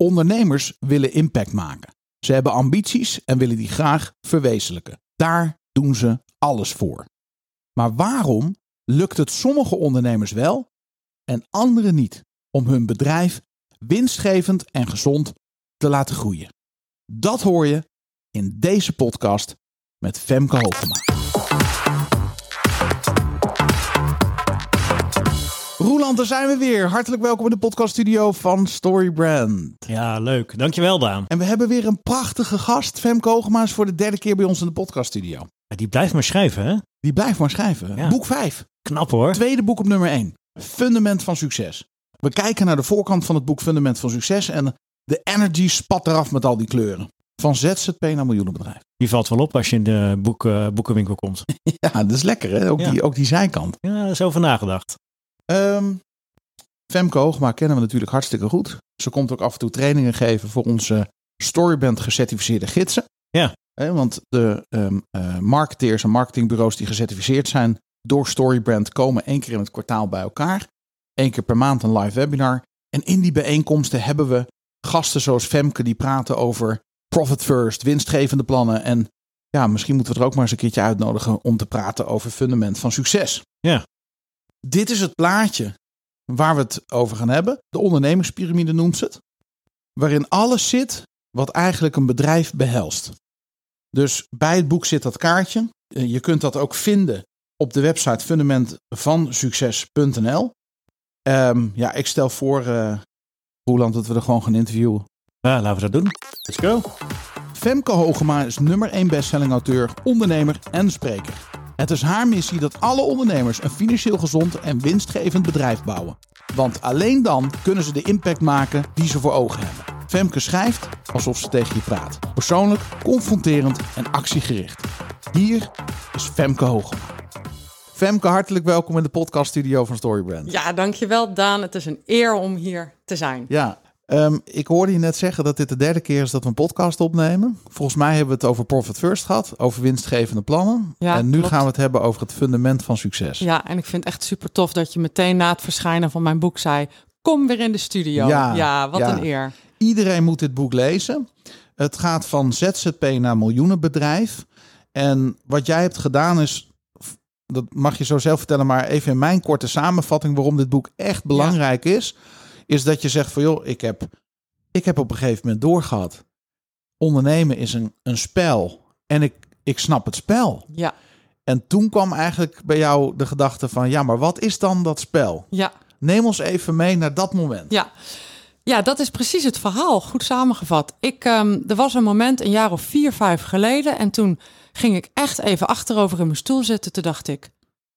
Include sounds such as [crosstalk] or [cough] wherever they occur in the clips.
Ondernemers willen impact maken. Ze hebben ambities en willen die graag verwezenlijken. Daar doen ze alles voor. Maar waarom lukt het sommige ondernemers wel en anderen niet om hun bedrijf winstgevend en gezond te laten groeien? Dat hoor je in deze podcast met Femke Hogema. Roeland, daar zijn we weer. Hartelijk welkom in de podcaststudio van Storybrand. Ja, leuk. Dankjewel, Daan. En we hebben weer een prachtige gast. Femke Hogema is voor de derde keer bij ons in de podcaststudio. Die blijft maar schrijven, hè? Die blijft maar schrijven. Ja. Boek 5. Knap hoor. Tweede boek op nummer 1. Fundament van succes. We kijken naar de voorkant van het boek Fundament van succes en de energy spat eraf met al die kleuren. Van ZZP naar miljoenenbedrijf. Die valt wel op als je in de boek, eh, boekenwinkel komt. [laughs] Ja, dat is lekker hè, ook, Ja. die, ook die zijkant. Ja, daar is over nagedacht. Ehm, Femke Hoogma kennen we natuurlijk hartstikke goed. Ze komt ook af en toe trainingen geven voor onze Storyband gecertificeerde gidsen. Ja. Want de ehm, eh, marketeers en marketingbureaus die gecertificeerd zijn door Storybrand komen één keer in het kwartaal bij elkaar. Eén keer per maand een live webinar. En in die bijeenkomsten hebben we gasten zoals Femke die praten over profit first, winstgevende plannen. En ja, misschien moeten we er ook maar eens een keertje uitnodigen om te praten over fundament van succes. Ja. Dit is het plaatje waar we het over gaan hebben. De ondernemingspyramide noemt ze het. Waarin alles zit wat eigenlijk een bedrijf behelst. Dus bij het boek zit dat kaartje. Eh, Je kunt dat ook vinden op de website fundamentvansucces.nl. Ehm ja, ik stel voor, eh Roeland, dat we er gewoon gaan interviewen. Ja, laten we dat doen. Let's go. Femke Hogema is nummer 1 bestselling auteur, ondernemer en spreker. Het is haar missie dat alle ondernemers een financieel gezond en winstgevend bedrijf bouwen. Want alleen dan kunnen ze de impact maken die ze voor ogen hebben. Femke schrijft alsof ze tegen je praat. Persoonlijk, confronterend en actiegericht. Hier is Femke Hogema. Femke, hartelijk welkom in de podcaststudio van Storybrand. Ja, dankjewel Daan. Het is een eer om hier te zijn. Ja, ehm, ik hoorde je net zeggen dat dit de derde keer is dat we een podcast opnemen. Volgens mij hebben we het over Profit First gehad, over winstgevende plannen. Ja, en nu klopt. gaan we het hebben over het fundament van succes. Ja, en ik vind het echt super tof dat je meteen na het verschijnen van mijn boek zei: Kom weer in de studio. Ja, Ja, wat ja. een eer. Iedereen moet dit boek lezen. Het gaat van ZZP naar miljoenenbedrijf. En wat jij hebt gedaan is, dat mag je zo zelf vertellen, maar even in mijn korte samenvatting waarom dit boek echt belangrijk is, is dat je zegt van joh, ik heb, ik heb op een gegeven moment doorgehad. Ondernemen is een, een spel en ik, ik snap het spel. Ja, En toen kwam eigenlijk bij jou de gedachte van ja, maar wat is dan dat spel? ja, Neem ons even mee naar dat moment. ja. Ja, dat is precies het verhaal. Goed samengevat. Ik, ehm, er was een moment een jaar of vier, vijf geleden. En toen ging ik echt even achterover in mijn stoel zitten. Toen dacht ik,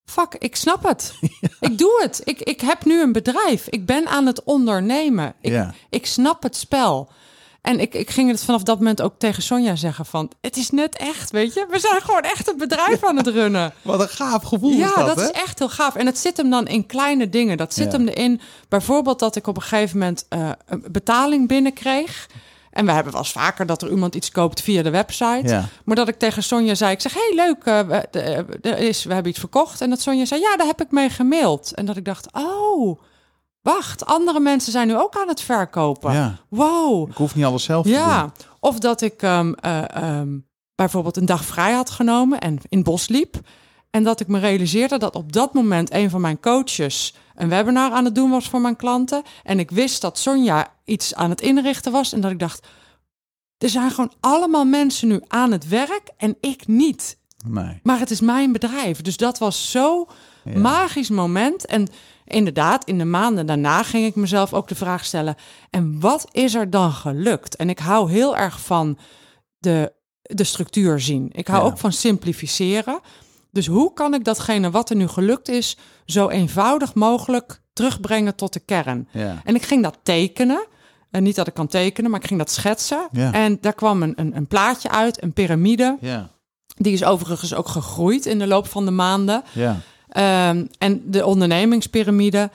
fuck, ik snap het. Ik doe het. Ik, ik heb nu een bedrijf. Ik ben aan het ondernemen. Ik, Ja. ik snap het spel. En ik, ik ging het vanaf dat moment ook tegen Sonja zeggen van... het is net echt, weet je? We zijn gewoon echt een bedrijf aan het runnen. [laughs] Wat een gaaf gevoel is Ja, dat, dat hè? is echt heel gaaf. En het zit hem dan in kleine dingen. Dat zit hem erin, bijvoorbeeld dat ik op een gegeven moment eh, een betaling binnenkreeg. En we hebben wel eens vaker dat er iemand iets koopt via de website. Ja. Maar dat ik tegen Sonja zei, ik zeg, hey leuk, er is, we hebben iets verkocht. En dat Sonja zei, ja, daar heb ik mee gemaild. En dat ik dacht, oh, wacht, andere mensen zijn nu ook aan het verkopen. Ja. Wow. Ik hoef niet alles zelf te Ja, doen. of dat ik ehm, eh, ehm, bijvoorbeeld een dag vrij had genomen en in het bos liep. En dat ik me realiseerde dat op dat moment een van mijn coaches een webinar aan het doen was voor mijn klanten. En ik wist dat Sonja iets aan het inrichten was. En dat ik dacht, er zijn gewoon allemaal mensen nu aan het werk en ik niet. Nee. Maar het is mijn bedrijf. Dus dat was zo magisch moment. En inderdaad, in de maanden daarna ging ik mezelf ook de vraag stellen: en wat is er dan gelukt? En ik hou heel erg van de, de structuur zien. Ik hou Ja. ook van simplificeren. Dus hoe kan ik datgene wat er nu gelukt is, zo eenvoudig mogelijk terugbrengen tot de kern? Ja. En ik ging dat tekenen. En niet dat ik kan tekenen, maar ik ging dat schetsen. Ja. En daar kwam een, een, een plaatje uit, een piramide. Ja. Die is overigens ook gegroeid in de loop van de maanden. Ja. Ehm, en de ondernemingspyramide.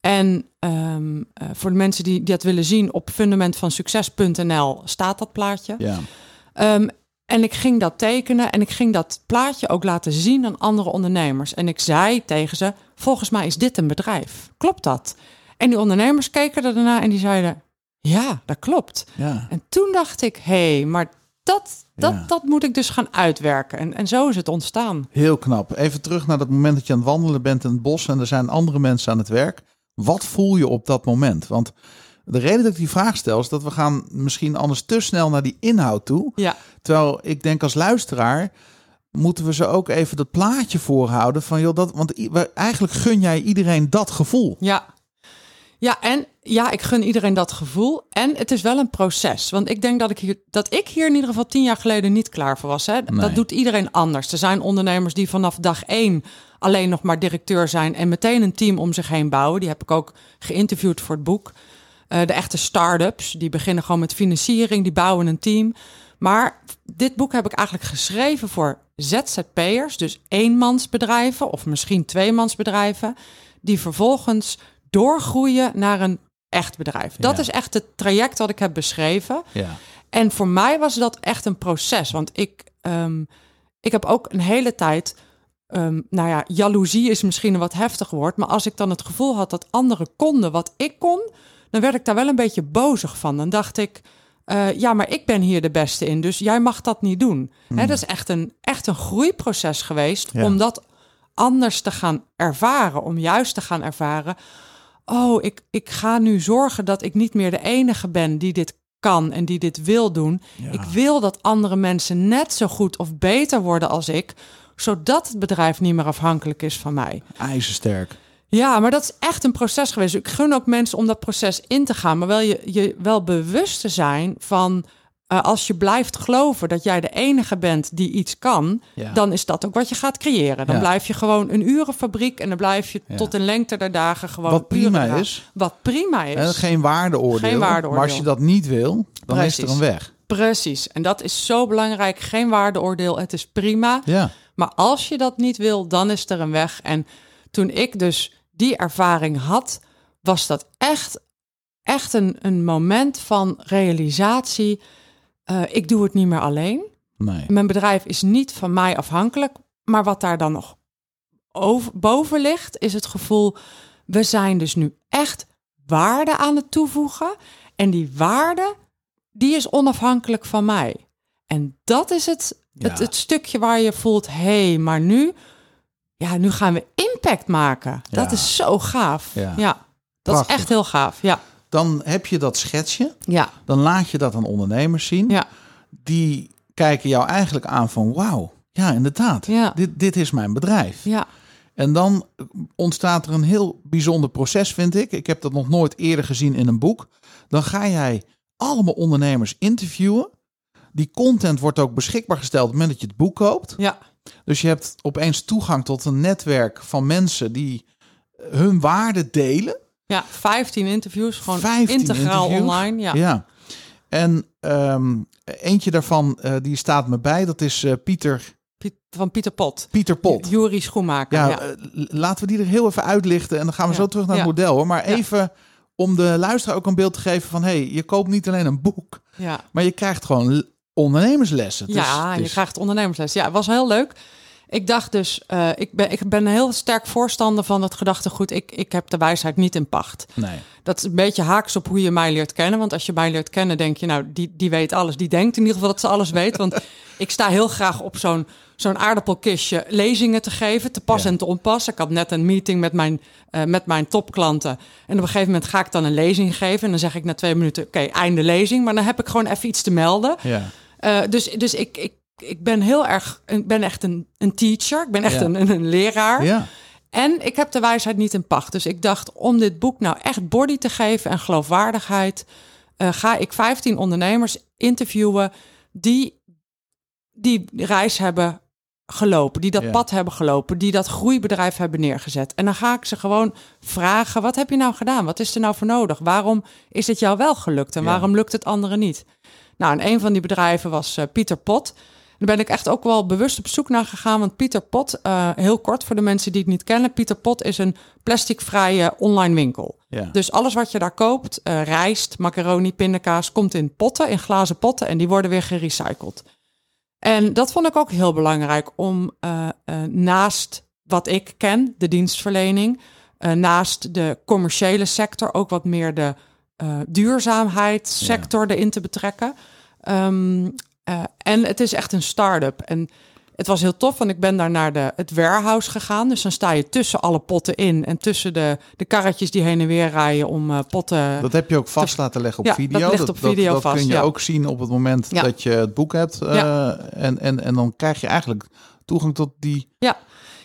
En ehm, eh, voor de mensen die, die dat willen zien, op fundamentvansucces.nl staat dat plaatje. Ja. Ehm, en ik ging dat tekenen en ik ging dat plaatje ook laten zien aan andere ondernemers. En ik zei tegen ze: Volgens mij is dit een bedrijf. Klopt dat? En die ondernemers keken er daarna en die zeiden: Ja, dat klopt. Ja. En toen dacht ik, hé, hey, maar dat, dat, Ja. dat moet ik dus gaan uitwerken. En, en zo is het ontstaan. Heel knap. Even terug naar dat moment dat je aan het wandelen bent in het bos en er zijn andere mensen aan het werk. Wat voel je op dat moment? Want de reden dat ik die vraag stel is dat we gaan misschien anders te snel naar die inhoud toe. Ja, Terwijl ik denk als luisteraar moeten we ze ook even dat plaatje voorhouden van joh, dat, want eigenlijk gun jij iedereen dat gevoel. ja. Ja, en ja, ik gun iedereen dat gevoel. En het is wel een proces. Want ik denk dat ik hier, dat ik hier in ieder geval tien jaar geleden niet klaar voor was. Hè? Nee. Dat doet iedereen anders. Er zijn ondernemers die vanaf dag één alleen nog maar directeur zijn en meteen een team om zich heen bouwen. Die heb ik ook geïnterviewd voor het boek. Eh, de echte start-ups, die beginnen gewoon met financiering, die bouwen een team. Maar dit boek heb ik eigenlijk geschreven voor ZZP'ers, dus eenmansbedrijven of misschien tweemansbedrijven, die vervolgens doorgroeien naar een echt bedrijf. Dat Ja. is echt het traject dat ik heb beschreven. Ja. En voor mij was dat echt een proces. Want ik, ehm, ik heb ook een hele tijd. ehm, nou ja, jaloezie is misschien een wat heftig woord. Maar als ik dan het gevoel had dat anderen konden wat ik kon. Dan werd ik daar wel een beetje bozig van. Dan dacht ik. eh, ja, maar ik ben hier de beste in. Dus jij mag dat niet doen. Hè, dat is echt een, echt een groeiproces geweest. Ja. Om dat anders te gaan ervaren. Om juist te gaan ervaren. Oh, ik, ik ga nu zorgen dat ik niet meer de enige ben die dit kan en die dit wil doen. Ik wil dat andere mensen net zo goed of beter worden als ik, zodat het bedrijf niet meer afhankelijk is van mij. IJzersterk. Ja, maar dat is echt een proces geweest. Ik gun ook mensen om dat proces in te gaan, maar wel je, je wel bewust te zijn van eh, als je blijft geloven dat jij de enige bent die iets kan, Ja. dan is dat ook wat je gaat creëren. Dan Ja. blijf je gewoon een urenfabriek en dan blijf je Ja. tot een lengte der dagen gewoon Wat prima uren is. Wat prima is. Hè, geen waardeoordeel. Geen waardeoordeel. Maar als je dat niet wil, dan is er een weg. Precies. En dat is zo belangrijk. Geen waardeoordeel. Het is prima. Ja. Maar als je dat niet wil, dan is er een weg. En toen ik dus die ervaring had, was dat echt, echt een, een moment van realisatie. Eh, ik doe het niet meer alleen. Nee. Mijn bedrijf is niet van mij afhankelijk. Maar wat daar dan nog over, boven ligt, is het gevoel... we zijn dus nu echt waarde aan het toevoegen. En die waarde, die is onafhankelijk van mij. En dat is het, het, het stukje waar je voelt... hé, hey, maar nu, ja, nu gaan we impact maken. Dat is zo gaaf. Ja. Ja, dat Prachtig. is echt heel gaaf. Ja, Dan heb je dat schetsje. ja, Dan laat je dat aan ondernemers zien. ja. Die kijken jou eigenlijk aan van wauw. Ja, inderdaad. Ja. Dit, dit is mijn bedrijf. ja. En dan ontstaat er een heel bijzonder proces, vind ik. Ik heb dat nog nooit eerder gezien in een boek. Dan ga jij allemaal ondernemers interviewen. Die content wordt ook beschikbaar gesteld op het moment dat je het boek koopt. ja. Dus je hebt opeens toegang tot een netwerk van mensen die hun waarde delen. Ja, 15 interviews, gewoon 15 integraal interviews. online. Ja. Ja. En ehm, eentje daarvan, eh, die staat me bij. Dat is eh, Pieter, Piet- van Pieter Pot. Pieter Pot. Jury Schoenmaker. Ja, Ja, eh, laten we die er heel even uitlichten. En dan gaan we Ja. zo terug naar het Ja. model. Hoor. Maar even om de luisteraar ook een beeld te geven van... hey, je koopt niet alleen een boek, ja. maar je krijgt gewoon ondernemerslessen. Is- ja, je is- krijgt ondernemersles. Ja, het was heel leuk. Ik dacht dus, eh, ik, ben, ik ben een heel sterk voorstander van het gedachtegoed. Ik, ik heb de wijsheid niet in pacht. Nee. Dat is een beetje haaks op hoe je mij leert kennen. Want als je mij leert kennen, denk je, nou, die, die weet alles. Die denkt in ieder geval dat ze alles weet. Want [laughs] ik sta heel graag op zo'n zo'n aardappelkistje lezingen te geven, te pas Ja. en te onpas. Ik had net een meeting met mijn, eh, met mijn topklanten. En op een gegeven moment ga ik dan een lezing geven. En dan zeg ik na twee minuten, oké, einde lezing. Maar dan heb ik gewoon even iets te melden. Ja. Eh, dus dus ik, ik, ik ben heel erg, ik ben echt een, een teacher. Ik ben echt Ja. een, een, leraar. ja. En ik heb de wijsheid niet in pacht. Dus ik dacht, om dit boek nou echt body te geven en geloofwaardigheid, eh, ga ik 15 ondernemers interviewen die die reis hebben gelopen, die dat Ja. pad hebben gelopen, die dat groeibedrijf hebben neergezet. En dan ga ik ze gewoon vragen: wat heb je nou gedaan? Wat is er nou voor nodig? Waarom is het jou wel gelukt en Ja. waarom lukt het anderen niet? Nou, en een van die bedrijven was eh, Pieter Pot. Daar ben ik echt ook wel bewust op zoek naar gegaan. Want Pieter Pot, eh, heel kort voor de mensen die het niet kennen. Pieter Pot is een plasticvrije online winkel. Ja. Dus alles wat je daar koopt, eh, rijst, macaroni, pindakaas, komt in potten, in glazen potten. En die worden weer gerecycled. En dat vond ik ook heel belangrijk om naast wat ik ken, de dienstverlening, naast de commerciële sector ook wat meer de uh, duurzaamheidssector erin te betrekken. Ehm, eh, en het is echt een start-up. En het was heel tof, want ik ben daar naar de, het warehouse gegaan. Dus dan sta je tussen alle potten in en tussen de, de karretjes die heen en weer rijden om uh, potten. Dat heb je ook vast laten leggen op ja, video. Dat ligt op video dat, vast. kun je ja. ook zien op het moment Ja. dat je het boek hebt. eh, en, en, en dan krijg je eigenlijk toegang tot die. Ja.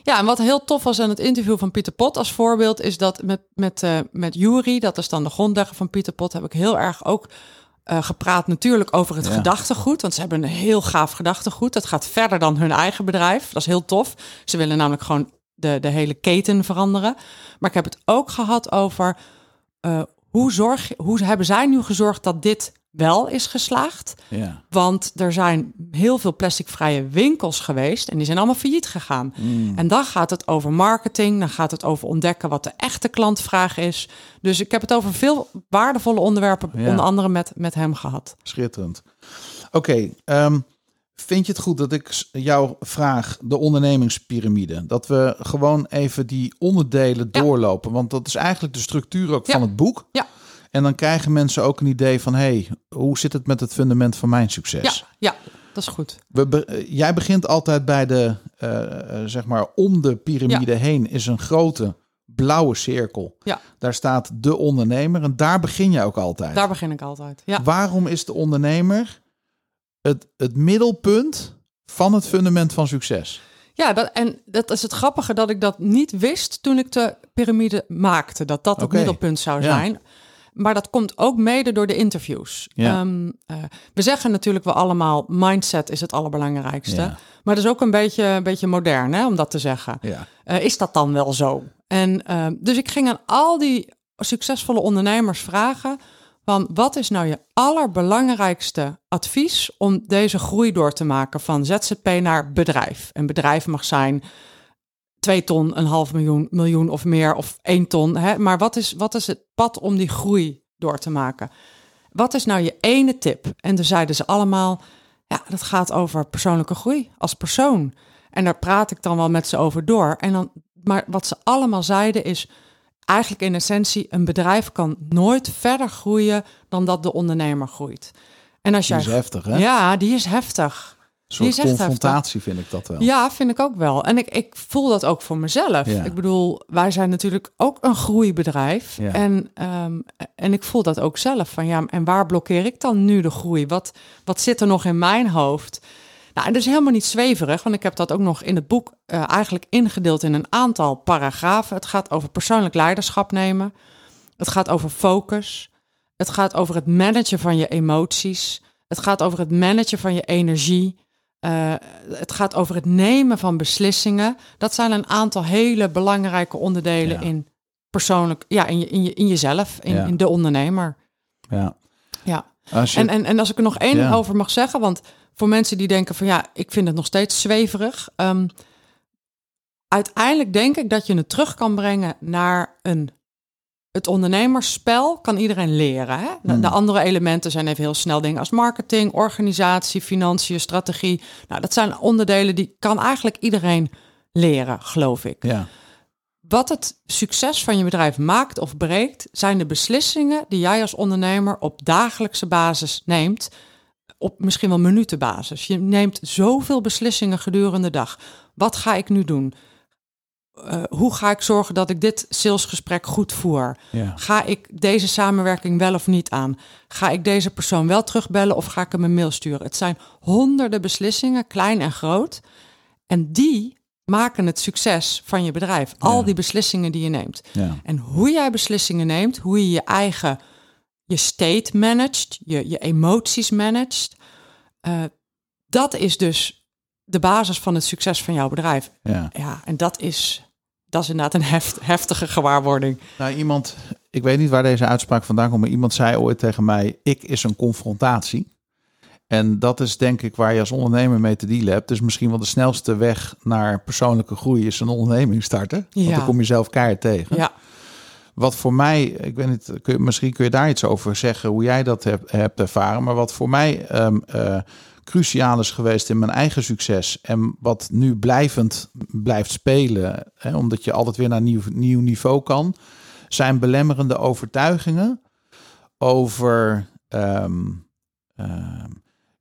Ja, en wat heel tof was aan het interview van Pieter Pot als voorbeeld, is dat met, met, eh met Jury, dat is dan de grondlegger van Pieter Pot, heb ik heel erg ook eh, gepraat natuurlijk over het Ja. gedachtegoed. Want ze hebben een heel gaaf gedachtegoed. Dat gaat verder dan hun eigen bedrijf. Dat is heel tof. Ze willen namelijk gewoon de, de hele keten veranderen. Maar ik heb het ook gehad over eh, hoe, zorg, hoe hebben zij nu gezorgd dat dit wel is geslaagd? Ja. Want er zijn heel veel plasticvrije winkels geweest en die zijn allemaal failliet gegaan. En dan gaat het over marketing, dan gaat het over ontdekken wat de echte klantvraag is. Dus ik heb het over veel waardevolle onderwerpen, Ja. onder andere met, met hem gehad. Schitterend. Oké, ehm, vind je het goed dat ik jou vraag de ondernemingspyramide? Dat we gewoon even die onderdelen Ja. doorlopen. Want dat is eigenlijk de structuur ook van het boek. Ja. En dan krijgen mensen ook een idee van... hey, hoe zit het met het fundament van mijn Ja, succes? ja, dat is goed. We be- eh, jij begint altijd bij de, eh, eh, zeg maar, om de piramide heen is een grote blauwe cirkel. Ja. Daar staat de ondernemer en daar begin je ook altijd. Daar begin ik altijd. Ja, Waarom is de ondernemer het, het middelpunt van het fundament van succes? ja dat, en dat is het grappige dat ik dat niet wist toen ik de piramide maakte. Dat dat het middelpunt zou Ja. Maar dat komt ook mede door de interviews. Ja. Ehm, eh, we zeggen natuurlijk wel allemaal, mindset is het allerbelangrijkste. Ja. Maar dat is ook een beetje, een beetje modern hè, om dat te zeggen. Ja. Eh, is dat dan wel zo? En ehm, dus ik ging aan al die succesvolle ondernemers vragen: van wat is nou je allerbelangrijkste advies om deze groei door te maken van ZZP naar bedrijf? Een bedrijf mag zijn 2 ton, een half miljoen, miljoen of meer, of 1 ton. Hè? Maar wat is, wat is het pad om die groei door te maken? Wat is nou je ene tip? En toen zeiden ze allemaal: ja, dat gaat over persoonlijke groei als persoon. En daar praat ik dan wel met ze over door. En dan, maar wat ze allemaal zeiden is eigenlijk in essentie: een bedrijf kan nooit verder groeien dan dat de ondernemer groeit. En als Die jij is heftig, hè? ja, die is heftig. Een soort confrontatie vind ik dat wel. Ja, vind ik ook wel. En ik, ik voel dat ook voor mezelf. Ja. Ik bedoel, wij zijn natuurlijk ook een groeibedrijf. Ja. En, ehm, en ik voel dat ook zelf. Van ja, en waar blokkeer ik dan nu de groei? Wat, wat zit er nog in mijn hoofd? Nou, en dat is helemaal niet zweverig, want ik heb dat ook nog in het boek eh, eigenlijk ingedeeld in een aantal paragrafen. Het gaat over persoonlijk leiderschap nemen. Het gaat over focus. Het gaat over het managen van je emoties. Het gaat over het managen van je energie. Eh, het gaat over het nemen van beslissingen. Dat zijn een aantal hele belangrijke onderdelen Ja. in persoonlijk, ja, in, je, in, je, in jezelf, in, Ja. in de ondernemer. Ja. Ja. Als je, En, en, en als ik er nog één Ja. over mag zeggen, want voor mensen die denken van ja, ik vind het nog steeds zweverig. ehm, uiteindelijk denk ik dat je het terug kan brengen naar een. Het ondernemersspel kan iedereen leren. Hè? De, Hmm. de andere elementen zijn even heel snel dingen als marketing, organisatie, financiën, strategie. Nou, dat zijn onderdelen die kan eigenlijk iedereen leren, geloof ik. ja. Wat het succes van je bedrijf maakt of breekt, zijn de beslissingen die jij als ondernemer op dagelijkse basis neemt. Op misschien wel minutenbasis. Je neemt zoveel beslissingen gedurende de dag. Wat ga ik nu doen? Eh, hoe ga ik zorgen dat ik dit salesgesprek goed voer? Ja. Ga ik deze samenwerking wel of niet aan? Ga ik deze persoon wel terugbellen of ga ik hem een mail sturen? Het zijn honderden beslissingen, klein en groot. En die maken het succes van je bedrijf. Al Ja. die beslissingen die je neemt. Ja. En hoe jij beslissingen neemt, hoe je je eigen je state managt, je, je emoties managt, eh, dat is dus de basis van het succes van jouw bedrijf. ja. Ja, en dat is, dat is inderdaad een heft, heftige gewaarwording. Nou, iemand, ik weet niet waar deze uitspraak vandaan komt, maar iemand zei ooit tegen mij: ik is een confrontatie. En dat is denk ik waar je als ondernemer mee te dealen hebt. Dus misschien wel de snelste weg naar persoonlijke groei is een onderneming starten. Want Ja. dan kom je zelf keihard tegen. Ja, Wat voor mij, ik weet niet, kun je, misschien kun je daar iets over zeggen hoe jij dat hebt, hebt ervaren. Maar wat voor mij ehm, eh, cruciaal is geweest in mijn eigen succes. En wat nu blijvend blijft spelen, hè, omdat je altijd weer naar een nieuw, nieuw niveau kan, zijn belemmerende overtuigingen over ehm, ehm,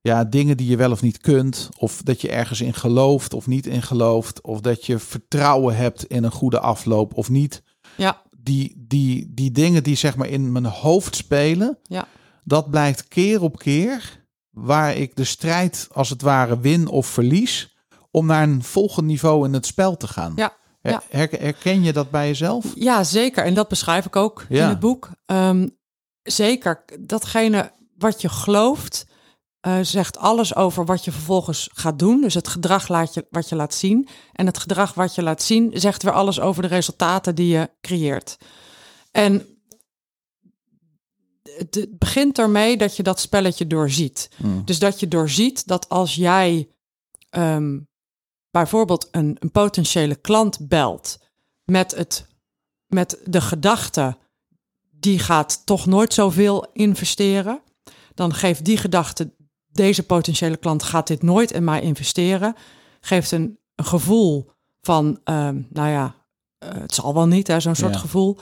ja, dingen die je wel of niet kunt. Of dat je ergens in gelooft of niet in gelooft. Of dat je vertrouwen hebt in een goede afloop of niet. Ja. Die, die, die dingen die zeg maar in mijn hoofd spelen. Ja. Dat blijkt keer op keer waar ik de strijd als het ware win of verlies. Om naar een volgend niveau in het spel te gaan. Ja. Ja. Her- herken je dat bij jezelf? Ja, zeker. En dat beschrijf ik ook Ja. in het boek. Ehm, zeker, datgene wat je gelooft, eh, zegt alles over wat je vervolgens gaat doen. Dus het gedrag laat je, wat je laat zien. En het gedrag wat je laat zien, zegt weer alles over de resultaten die je creëert. En het begint ermee dat je dat spelletje doorziet. Hmm. Dus dat je doorziet dat als jij ehm, bijvoorbeeld een, een potentiële klant belt met, het, met de gedachte, die gaat toch nooit zoveel investeren, dan geeft die gedachte, deze potentiële klant gaat dit nooit in mij investeren, geeft een, een gevoel van, ehm, nou ja, eh, het zal wel niet, zo'n soort Ja. gevoel.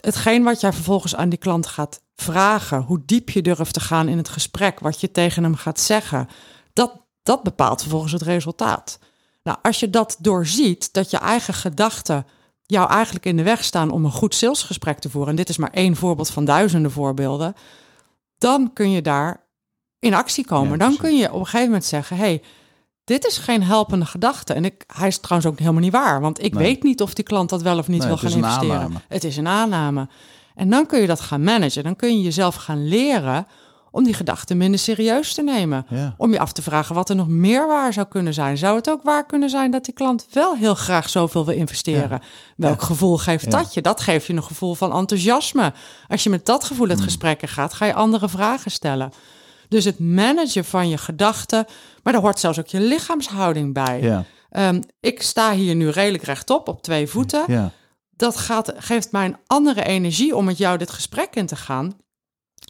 Hetgeen wat jij vervolgens aan die klant gaat vragen, hoe diep je durft te gaan in het gesprek, wat je tegen hem gaat zeggen, dat, dat bepaalt vervolgens het resultaat. Nou, als je dat doorziet, dat je eigen gedachten jou eigenlijk in de weg staan om een goed salesgesprek te voeren, en dit is maar één voorbeeld van duizenden voorbeelden, dan kun je daar in actie komen. Ja, dan kun je op een gegeven moment zeggen: hey, dit is geen helpende gedachte. En ik, hij is trouwens ook helemaal niet waar, want ik Nee. weet niet of die klant dat wel of niet Nee, wil gaan investeren. aanname. Het is een aanname. En dan kun je dat gaan managen. Dan kun je jezelf gaan leren om die gedachten minder serieus te nemen. Ja. Om je af te vragen wat er nog meer waar zou kunnen zijn. Zou het ook waar kunnen zijn dat die klant wel heel graag zoveel wil investeren? Welk gevoel geeft dat je? Dat geeft je een gevoel van enthousiasme. Als je met dat gevoel Hmm. het gesprek in gaat, ga je andere vragen stellen. Dus het managen van je gedachten, maar daar hoort zelfs ook je lichaamshouding bij. Ja. Ehm, ik sta hier nu redelijk rechtop op twee voeten Ja. dat gaat, geeft mij een andere energie om met jou dit gesprek in te gaan.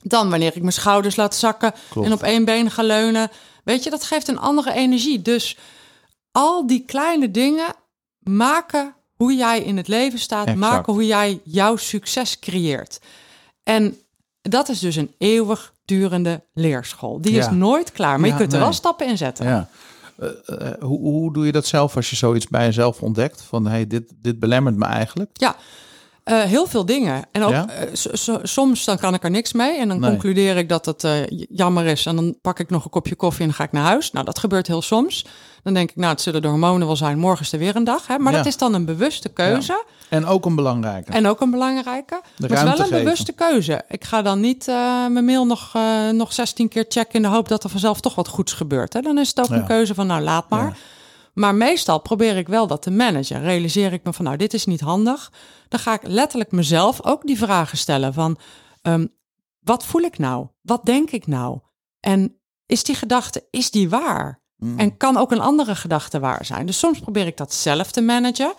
Dan wanneer ik mijn schouders laat zakken Klopt. en op één been ga leunen. Weet je, dat geeft een andere energie. Dus al die kleine dingen maken hoe jij in het leven staat, Exact. maken hoe jij jouw succes creëert. En dat is dus een eeuwigdurende leerschool. Die is nooit klaar, maar Ja, je kunt er nee. wel stappen in zetten. Ja. Eh, eh, hoe, hoe doe je dat zelf als je zoiets bij jezelf ontdekt? Van hey, dit, dit belemmert me eigenlijk. Ja, eh, heel veel dingen. En ook Ja? eh, so- so- soms dan kan ik er niks mee. En dan Nee. concludeer ik dat het eh, jammer is. En dan pak ik nog een kopje koffie en dan ga ik naar huis. Nou, dat gebeurt heel soms. Dan denk ik, nou, het zullen de hormonen wel zijn. Morgen is er weer een dag. Hè? Maar Ja. dat is dan een bewuste keuze. En ook een belangrijke. En ook een belangrijke. Maar het is wel een geven. bewuste keuze. Ik ga dan niet mijn mail nog, nog 16 keer checken... in de hoop dat er vanzelf toch wat goeds gebeurt. Hè? Dan is het ook Ja. een keuze van, nou, laat maar. Ja. Maar meestal probeer ik wel dat te managen. Realiseer ik me van, nou, dit is niet handig. Dan ga ik letterlijk mezelf ook die vragen stellen van... ehm, wat voel ik nou? Wat denk ik nou? En is die gedachte, is die waar? Mm. En kan ook een andere gedachte waar zijn? Dus soms probeer ik dat zelf te managen.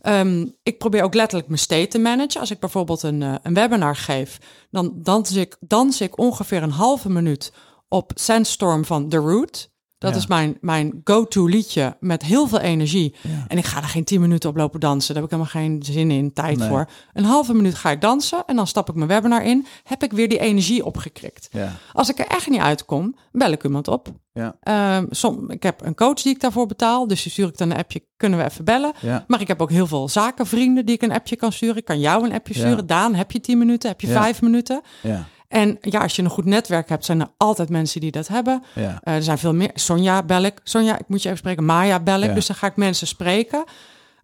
Ehm, ik probeer ook letterlijk mijn state te managen. Als ik bijvoorbeeld een, eh, een webinar geef, dan dans ik, dans ik ongeveer een halve minuut op Sandstorm van The Root. Dat Ja. is mijn, mijn go-to liedje met heel veel energie. Ja. En ik ga er geen tien minuten op lopen dansen. Daar heb ik helemaal geen zin in, tijd Nee. voor. Een halve minuut ga ik dansen en dan stap ik mijn webinar in. Heb ik weer die energie opgekrikt. Ja. Als ik er echt niet uitkom, bel ik iemand op. Ja. Ehm, som, ik heb een coach die ik daarvoor betaal. Dus die stuur ik dan een appje, kunnen we even bellen. Maar ik heb ook heel veel zakenvrienden die ik een appje kan sturen. Ik kan jou een appje sturen. Daan, heb je tien minuten? Heb je vijf minuten? Ja. En ja, als je een goed netwerk hebt, zijn er altijd mensen die dat hebben. Ja. Eh, er zijn veel meer. Sonja bel ik. Sonja, ik moet je even spreken. Maya bel ik. Ja. Dus dan ga ik mensen spreken.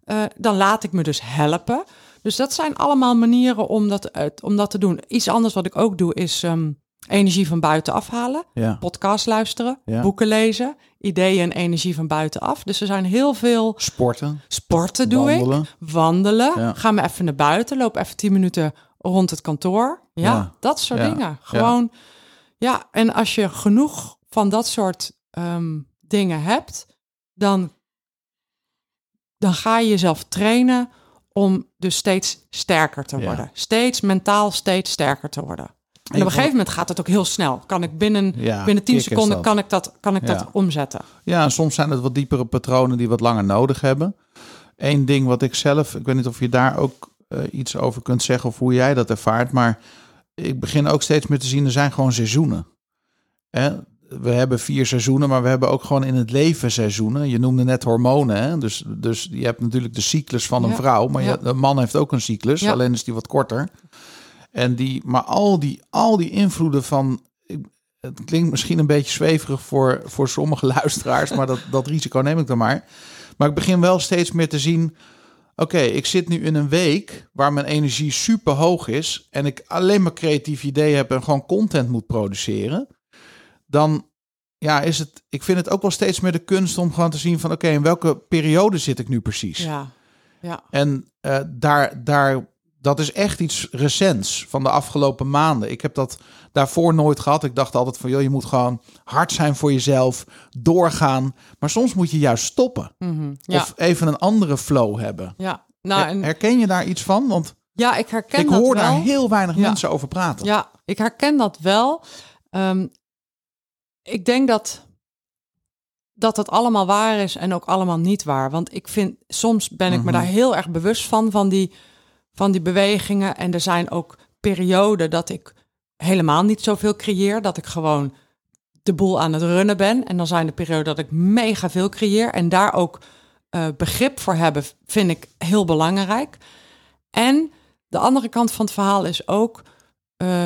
Eh, dan laat ik me dus helpen. Dus dat zijn allemaal manieren om dat, eh, om dat te doen. Iets anders wat ik ook doe is ehm, energie van buiten afhalen. Ja. Podcast luisteren, Ja. boeken lezen, ideeën en energie van buitenaf. Dus er zijn heel veel Sporten. sporten doe ik. Wandelen. Wandelen. Ja. Ga me even naar buiten. Loop even tien minuten rond het kantoor. Ja, Ja. dat soort Ja. dingen. Gewoon, ja. En als je genoeg van dat soort ehm, dingen hebt, dan, dan ga je jezelf trainen om dus steeds sterker te worden. Steeds mentaal steeds sterker te worden. En op een gegeven moment gaat het ook heel snel. Kan ik binnen, Ja, binnen 10 kick is seconden kan ik dat, kan ik Ja. dat omzetten. Ja, en soms zijn het wat diepere patronen die wat langer nodig hebben. Eén ding wat ik zelf, ik weet niet of je daar ook eh, iets over kunt zeggen of hoe jij dat ervaart, maar ik begin ook steeds meer te zien, er zijn gewoon seizoenen. Hè? We hebben vier seizoenen, maar we hebben ook gewoon in het leven seizoenen. Je noemde net hormonen. Hè? Dus, dus je hebt natuurlijk de cyclus van een Ja, vrouw, maar ja. je, een man heeft ook een cyclus, Ja. alleen is die wat korter. En die, maar al die, al die invloeden van. Het klinkt misschien een beetje zweverig voor, voor sommige [laughs] luisteraars, maar dat, dat risico neem ik dan maar. Maar ik begin wel steeds meer te zien. Oké, ik zit nu in een week waar mijn energie super hoog is en ik alleen maar creatief ideeën heb en gewoon content moet produceren. Dan ja, is het. Ik vind het ook wel steeds meer de kunst om gewoon te zien van oké, in welke periode zit ik nu precies? Ja, ja. En eh, daar, daar, dat is echt iets recents van de afgelopen maanden. Ik heb dat daarvoor nooit gehad. Ik dacht altijd van, joh, je moet gewoon hard zijn voor jezelf, doorgaan. Maar soms moet je juist stoppen. Mhm. ja. Of even een andere flow hebben. ja. Nou, en, Herken je daar iets van? Want ja, ik herken ik dat hoor wel. daar heel weinig Ja. mensen over praten. Ja, ik herken dat wel. Ehm, ik denk dat dat het allemaal waar is en ook allemaal niet waar. Want ik vind, soms ben ik me Mhm. daar heel erg bewust van, van die, van die bewegingen. En er zijn ook perioden dat ik helemaal niet zoveel creëer. Dat ik gewoon de boel aan het runnen ben. En dan zijn de perioden dat ik mega veel creëer. En daar ook eh, begrip voor hebben, vind ik heel belangrijk. En de andere kant van het verhaal is ook... eh,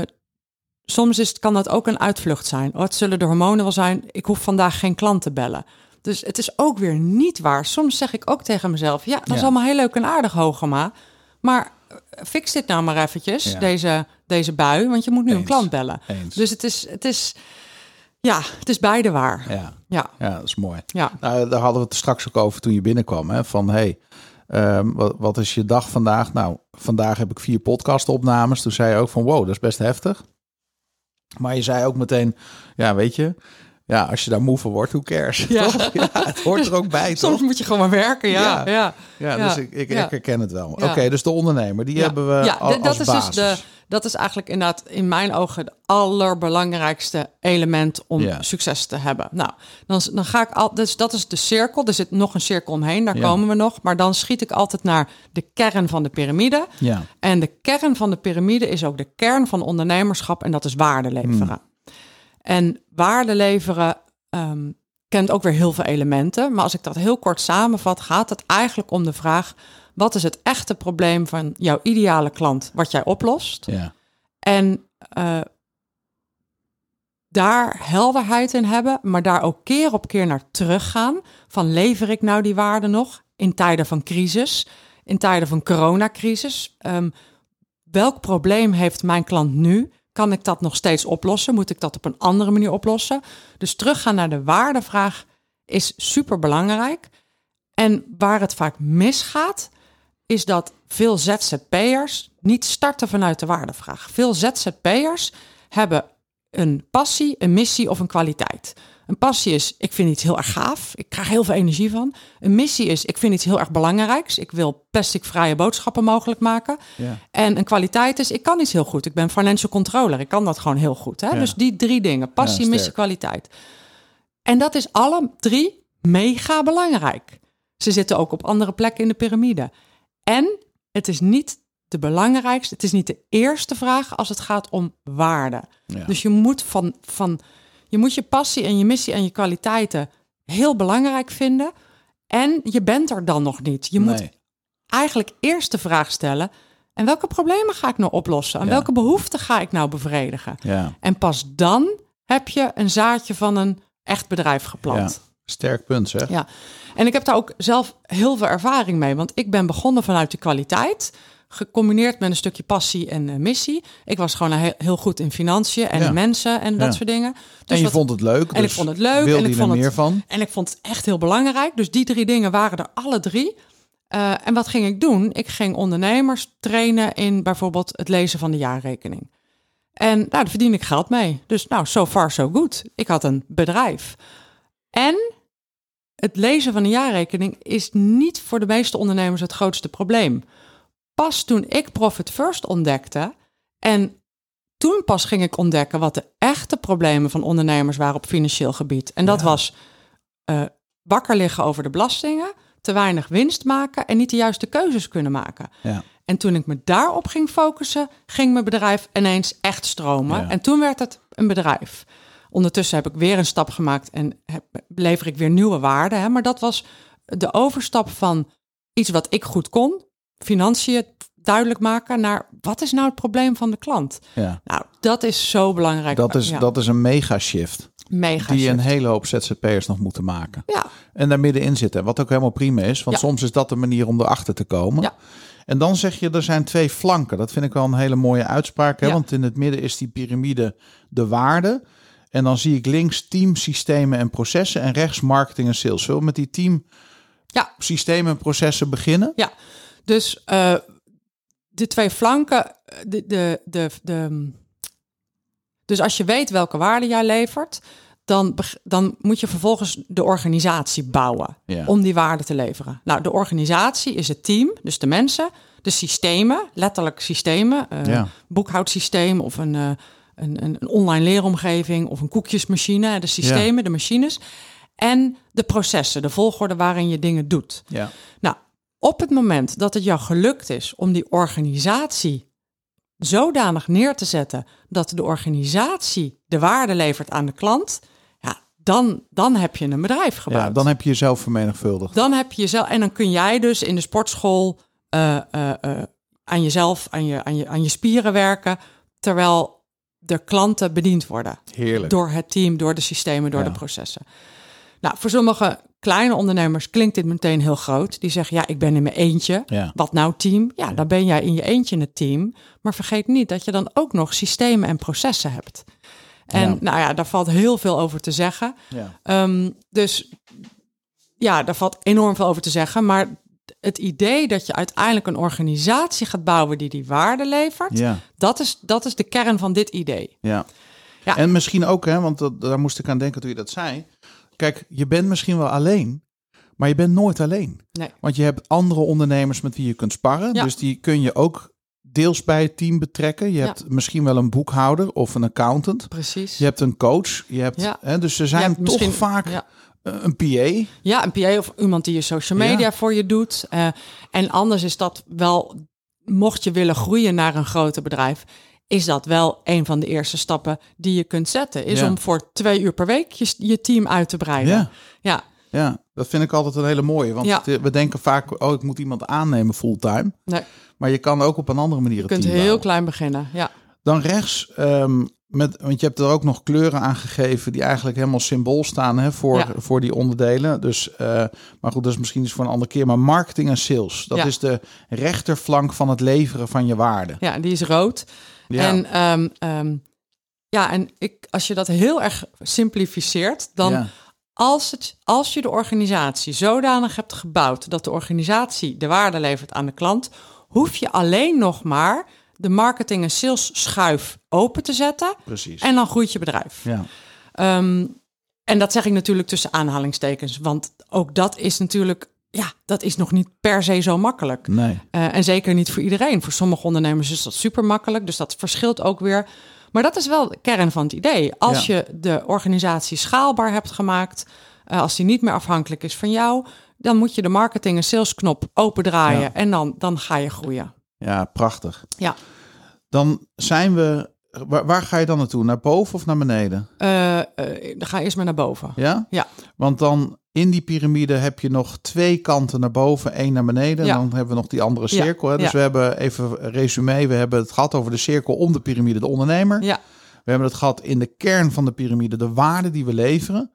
soms is, het- kan dat ook een uitvlucht zijn. Oh, het zullen de hormonen wel zijn. Ik hoef vandaag geen klant te bellen. Dus het is ook weer niet waar. Soms zeg ik ook tegen mezelf... ja, dat is Ja. allemaal heel leuk en aardig, Hogema. Maar fix dit nou maar eventjes, Ja. deze, deze bui. Want je moet nu een klant bellen. Eens. Dus het is, het is... Ja, het is beide waar. ja, Ja, ja, dat is mooi. ja. Nou, daar hadden we het straks ook over toen je binnenkwam. Hè? Van hey, ehm, wat, wat is je dag vandaag? Nou, vandaag heb ik vier podcastopnames. Toen zei je ook van wow, dat is best heftig. Maar je zei ook meteen, ja, weet je, ja, als je daar moe van wordt, hoe cares? Ja. Toch? ja, het hoort er ook bij, Soms toch? moet je gewoon maar werken, ja. Ja. ja. Ja, Ja. dus ik, ik, ik herken het wel. Oké, dus de ondernemer, die hebben we ja, al, d- dat als is basis. dus de, dat is eigenlijk inderdaad in mijn ogen de allerbelangrijkste element om succes te hebben. Nou, dan, dan ga ik al, dus dat is de cirkel. Er zit nog een cirkel omheen, daar komen we nog. Maar dan schiet ik altijd naar de kern van de piramide. Ja, En de kern van de piramide is ook de kern van ondernemerschap en dat is waarde leveren. Hmm. En waarde leveren ehm, kent ook weer heel veel elementen. Maar als ik dat heel kort samenvat, gaat het eigenlijk om de vraag: wat is het echte probleem van jouw ideale klant wat jij oplost? ja, En eh, daar helderheid in hebben, maar daar ook keer op keer naar teruggaan. Van lever ik nou die waarde nog in tijden van crisis, in tijden van coronacrisis? Ehm, welk probleem heeft mijn klant nu? Kan ik dat nog steeds oplossen? Moet ik dat op een andere manier oplossen? Dus teruggaan naar de waardevraag is super belangrijk. En waar het vaak misgaat, is dat veel ZZP'ers niet starten vanuit de waardevraag. Veel ZZP'ers hebben een passie, een missie of een kwaliteit. Een passie is, ik vind iets heel erg gaaf. Ik krijg heel veel energie van. Een missie is, ik vind iets heel erg belangrijks. Ik wil plasticvrije boodschappen mogelijk maken. ja. En een kwaliteit is, ik kan iets heel goed. Ik ben financial controller. Ik kan dat gewoon heel goed. Hè? Ja. Dus die drie dingen, passie, missie, kwaliteit. En dat is alle drie mega belangrijk. Ze zitten ook op andere plekken in de piramide. En het is niet de belangrijkste, het is niet de eerste vraag als het gaat om waarde. Dus je moet van, van je moet je passie en je missie en je kwaliteiten heel belangrijk vinden. En je bent er dan nog niet. Je moet Nee. eigenlijk eerst de vraag stellen: en welke problemen ga ik nou oplossen? En Ja. welke behoeften ga ik nou bevredigen? ja, En pas dan heb je een zaadje van een echt bedrijf geplant. ja. Sterk punt, zeg. Ja, en ik heb daar ook zelf heel veel ervaring mee. Want ik ben begonnen vanuit de kwaliteit. Gecombineerd met een stukje passie en eh, missie. Ik was gewoon heel, heel goed in financiën en Ja. in mensen en dat soort dingen. Dus en je wat- vond het leuk. en ik dus vond het leuk. En ik vond er het, meer van? En ik vond het echt heel belangrijk. Dus die drie dingen waren er alle drie. Eh, en wat ging ik doen? Ik ging ondernemers trainen in bijvoorbeeld het lezen van de jaarrekening. En nou, daar verdien ik geld mee. Dus nou, so far so good. Ik had een bedrijf. En het lezen van een jaarrekening is niet voor de meeste ondernemers het grootste probleem. Pas toen ik Profit First ontdekte en toen pas ging ik ontdekken wat de echte problemen van ondernemers waren op financieel gebied. En dat Ja. was eh, wakker liggen over de belastingen, te weinig winst maken en niet de juiste keuzes kunnen maken. Ja. En toen ik me daarop ging focussen, ging mijn bedrijf ineens echt stromen. Ja. En toen werd het een bedrijf. Ondertussen heb ik weer een stap gemaakt en heb, lever ik weer nieuwe waarden. Hè? Maar dat was de overstap van iets wat ik goed kon, financiën duidelijk maken, naar wat is nou het probleem van de klant? Ja. Nou, dat is zo belangrijk. Dat is, Ja, dat is een mega shift. mega. Die een hele hoop ZZP'ers nog moeten maken. Ja, En daar middenin zitten. Wat ook helemaal prima is. Want Ja. soms is dat de manier om erachter te komen. Ja. En dan zeg je, er zijn twee flanken. Dat vind ik wel een hele mooie uitspraak. Hè? Ja. Want in het midden is die piramide de waarde. En dan zie ik links team, systemen en processen. En rechts marketing en sales. Zullen we met die team, ja, systemen en processen beginnen? ja. Dus eh, de twee flanken, de, de, de, de, dus als je weet welke waarde jij levert, dan, dan moet je vervolgens de organisatie bouwen Ja. om die waarde te leveren. Nou, de organisatie is het team, dus de mensen, de systemen, letterlijk systemen, eh, Ja. boekhoudsysteem of een, eh, een, een, een online leeromgeving of een koekjesmachine, de systemen, de machines. En de processen, de volgorde waarin je dingen doet. Ja. Nou, op het moment dat het jou gelukt is om die organisatie zodanig neer te zetten dat de organisatie de waarde levert aan de klant, ja, dan, dan heb je een bedrijf gebouwd. ja, dan heb je jezelf vermenigvuldigd. Dan heb je jezelf, en dan kun jij dus in de sportschool eh, eh, eh, aan jezelf, aan je, aan, je, aan je spieren werken, terwijl de klanten bediend worden. Heerlijk. Door het team, door de systemen, door Ja. de processen. Nou, voor sommige kleine ondernemers klinkt dit meteen heel groot. Die zeggen, ja, ik ben in mijn eentje. Ja. Wat nou team? Ja, dan ben jij in je eentje in het team. Maar vergeet niet dat je dan ook nog systemen en processen hebt. En Ja. nou ja, daar valt heel veel over te zeggen. Ja. Ehm, dus ja, daar valt enorm veel over te zeggen. Maar het idee dat je uiteindelijk een organisatie gaat bouwen die die waarde levert, Ja. dat, is, dat is de kern van dit idee. Ja. Ja. En misschien ook, hè, want dat, daar moest ik aan denken toen je dat zei. Kijk, je bent misschien wel alleen, maar je bent nooit alleen. Nee. Want je hebt andere ondernemers met wie je kunt sparren. Ja. Dus die kun je ook deels bij het team betrekken. Je Ja. hebt misschien wel een boekhouder of een accountant. Precies. Je hebt een coach. Je hebt, Ja. hè, dus er Je zijn toch misschien- vaak eh, een PA. Ja, een PA of iemand die je social media voor je doet. Eh, en anders is dat wel, mocht je willen groeien naar een groter bedrijf, is dat wel een van de eerste stappen die je kunt zetten. Is Ja. om voor twee uur per week je, je team uit te breiden. Ja. ja, Ja, dat vind ik altijd een hele mooie. Want Ja. het- we denken vaak, oh, ik moet iemand aannemen fulltime. nee, Maar je kan ook op een andere manier je kunt heel bouwen. klein beginnen. Ja, Dan rechts, ehm, met, want je hebt er ook nog kleuren aan gegeven die eigenlijk helemaal symbool staan hè, voor, Ja. voor die onderdelen. Dus, eh, maar goed, dat is misschien iets voor een andere keer. Maar marketing en sales, dat Ja. is de rechterflank van het leveren van je waarde. ja die is rood. Ja. En, ehm, ehm, ja, en ik, als je dat heel erg simplificeert, dan Ja. als, het, als je de organisatie zodanig hebt gebouwd dat de organisatie de waarde levert aan de klant, hoef je alleen nog maar de marketing en sales schuif open te zetten Precies. en dan groeit je bedrijf. ja. Ehm, en dat zeg ik natuurlijk tussen aanhalingstekens, want ook dat is natuurlijk, ja, dat is nog niet per se zo makkelijk. Nee. Eh, en zeker niet voor iedereen. Voor sommige ondernemers is dat super makkelijk. Dus dat verschilt ook weer. Maar dat is wel de kern van het idee. Als Ja. je de organisatie schaalbaar hebt gemaakt, eh, als die niet meer afhankelijk is van jou, dan moet je de marketing en salesknop opendraaien Ja. en dan, dan ga je groeien. Ja, prachtig. Ja. Dan zijn we, waar, waar ga je dan naartoe? Naar boven of naar beneden? Eh, dan ga eerst maar naar boven. Ja? Ja. Want dan in die piramide heb je nog twee kanten naar boven, één naar beneden. Ja. En dan hebben we nog die andere Ja, cirkel. Hè? Dus ja. we hebben even resume. We hebben het gehad over de cirkel om de piramide, de ondernemer. Ja, We hebben het gehad in de kern van de piramide, de waarde die we leveren.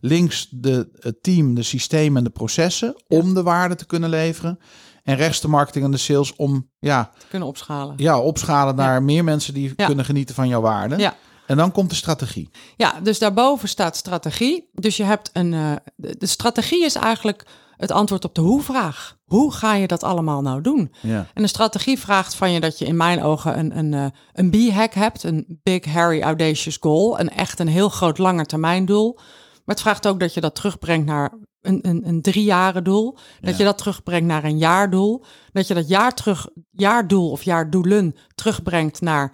Links de, het team, de systemen en de processen om de waarde te kunnen leveren. En rechts de marketing en de sales om ja, te kunnen opschalen. ja, opschalen naar meer mensen die Ja. kunnen genieten van jouw waarde. Ja. En dan komt de strategie. Ja, dus daarboven staat strategie. Dus je hebt een. eh, de, de strategie is eigenlijk het antwoord op de hoe-vraag. Hoe ga je dat allemaal nou doen? Ja. En een strategie vraagt van je dat je in mijn ogen een, een, eh, een B-hack hebt. Een big, hairy, audacious goal. Een echt een heel groot langetermijndoel. Maar het vraagt ook dat je dat terugbrengt naar een, een, een driejaren doel. Dat Ja. je dat terugbrengt naar een jaardoel. Dat je dat jaar terug, jaardoel of jaardoelen terugbrengt naar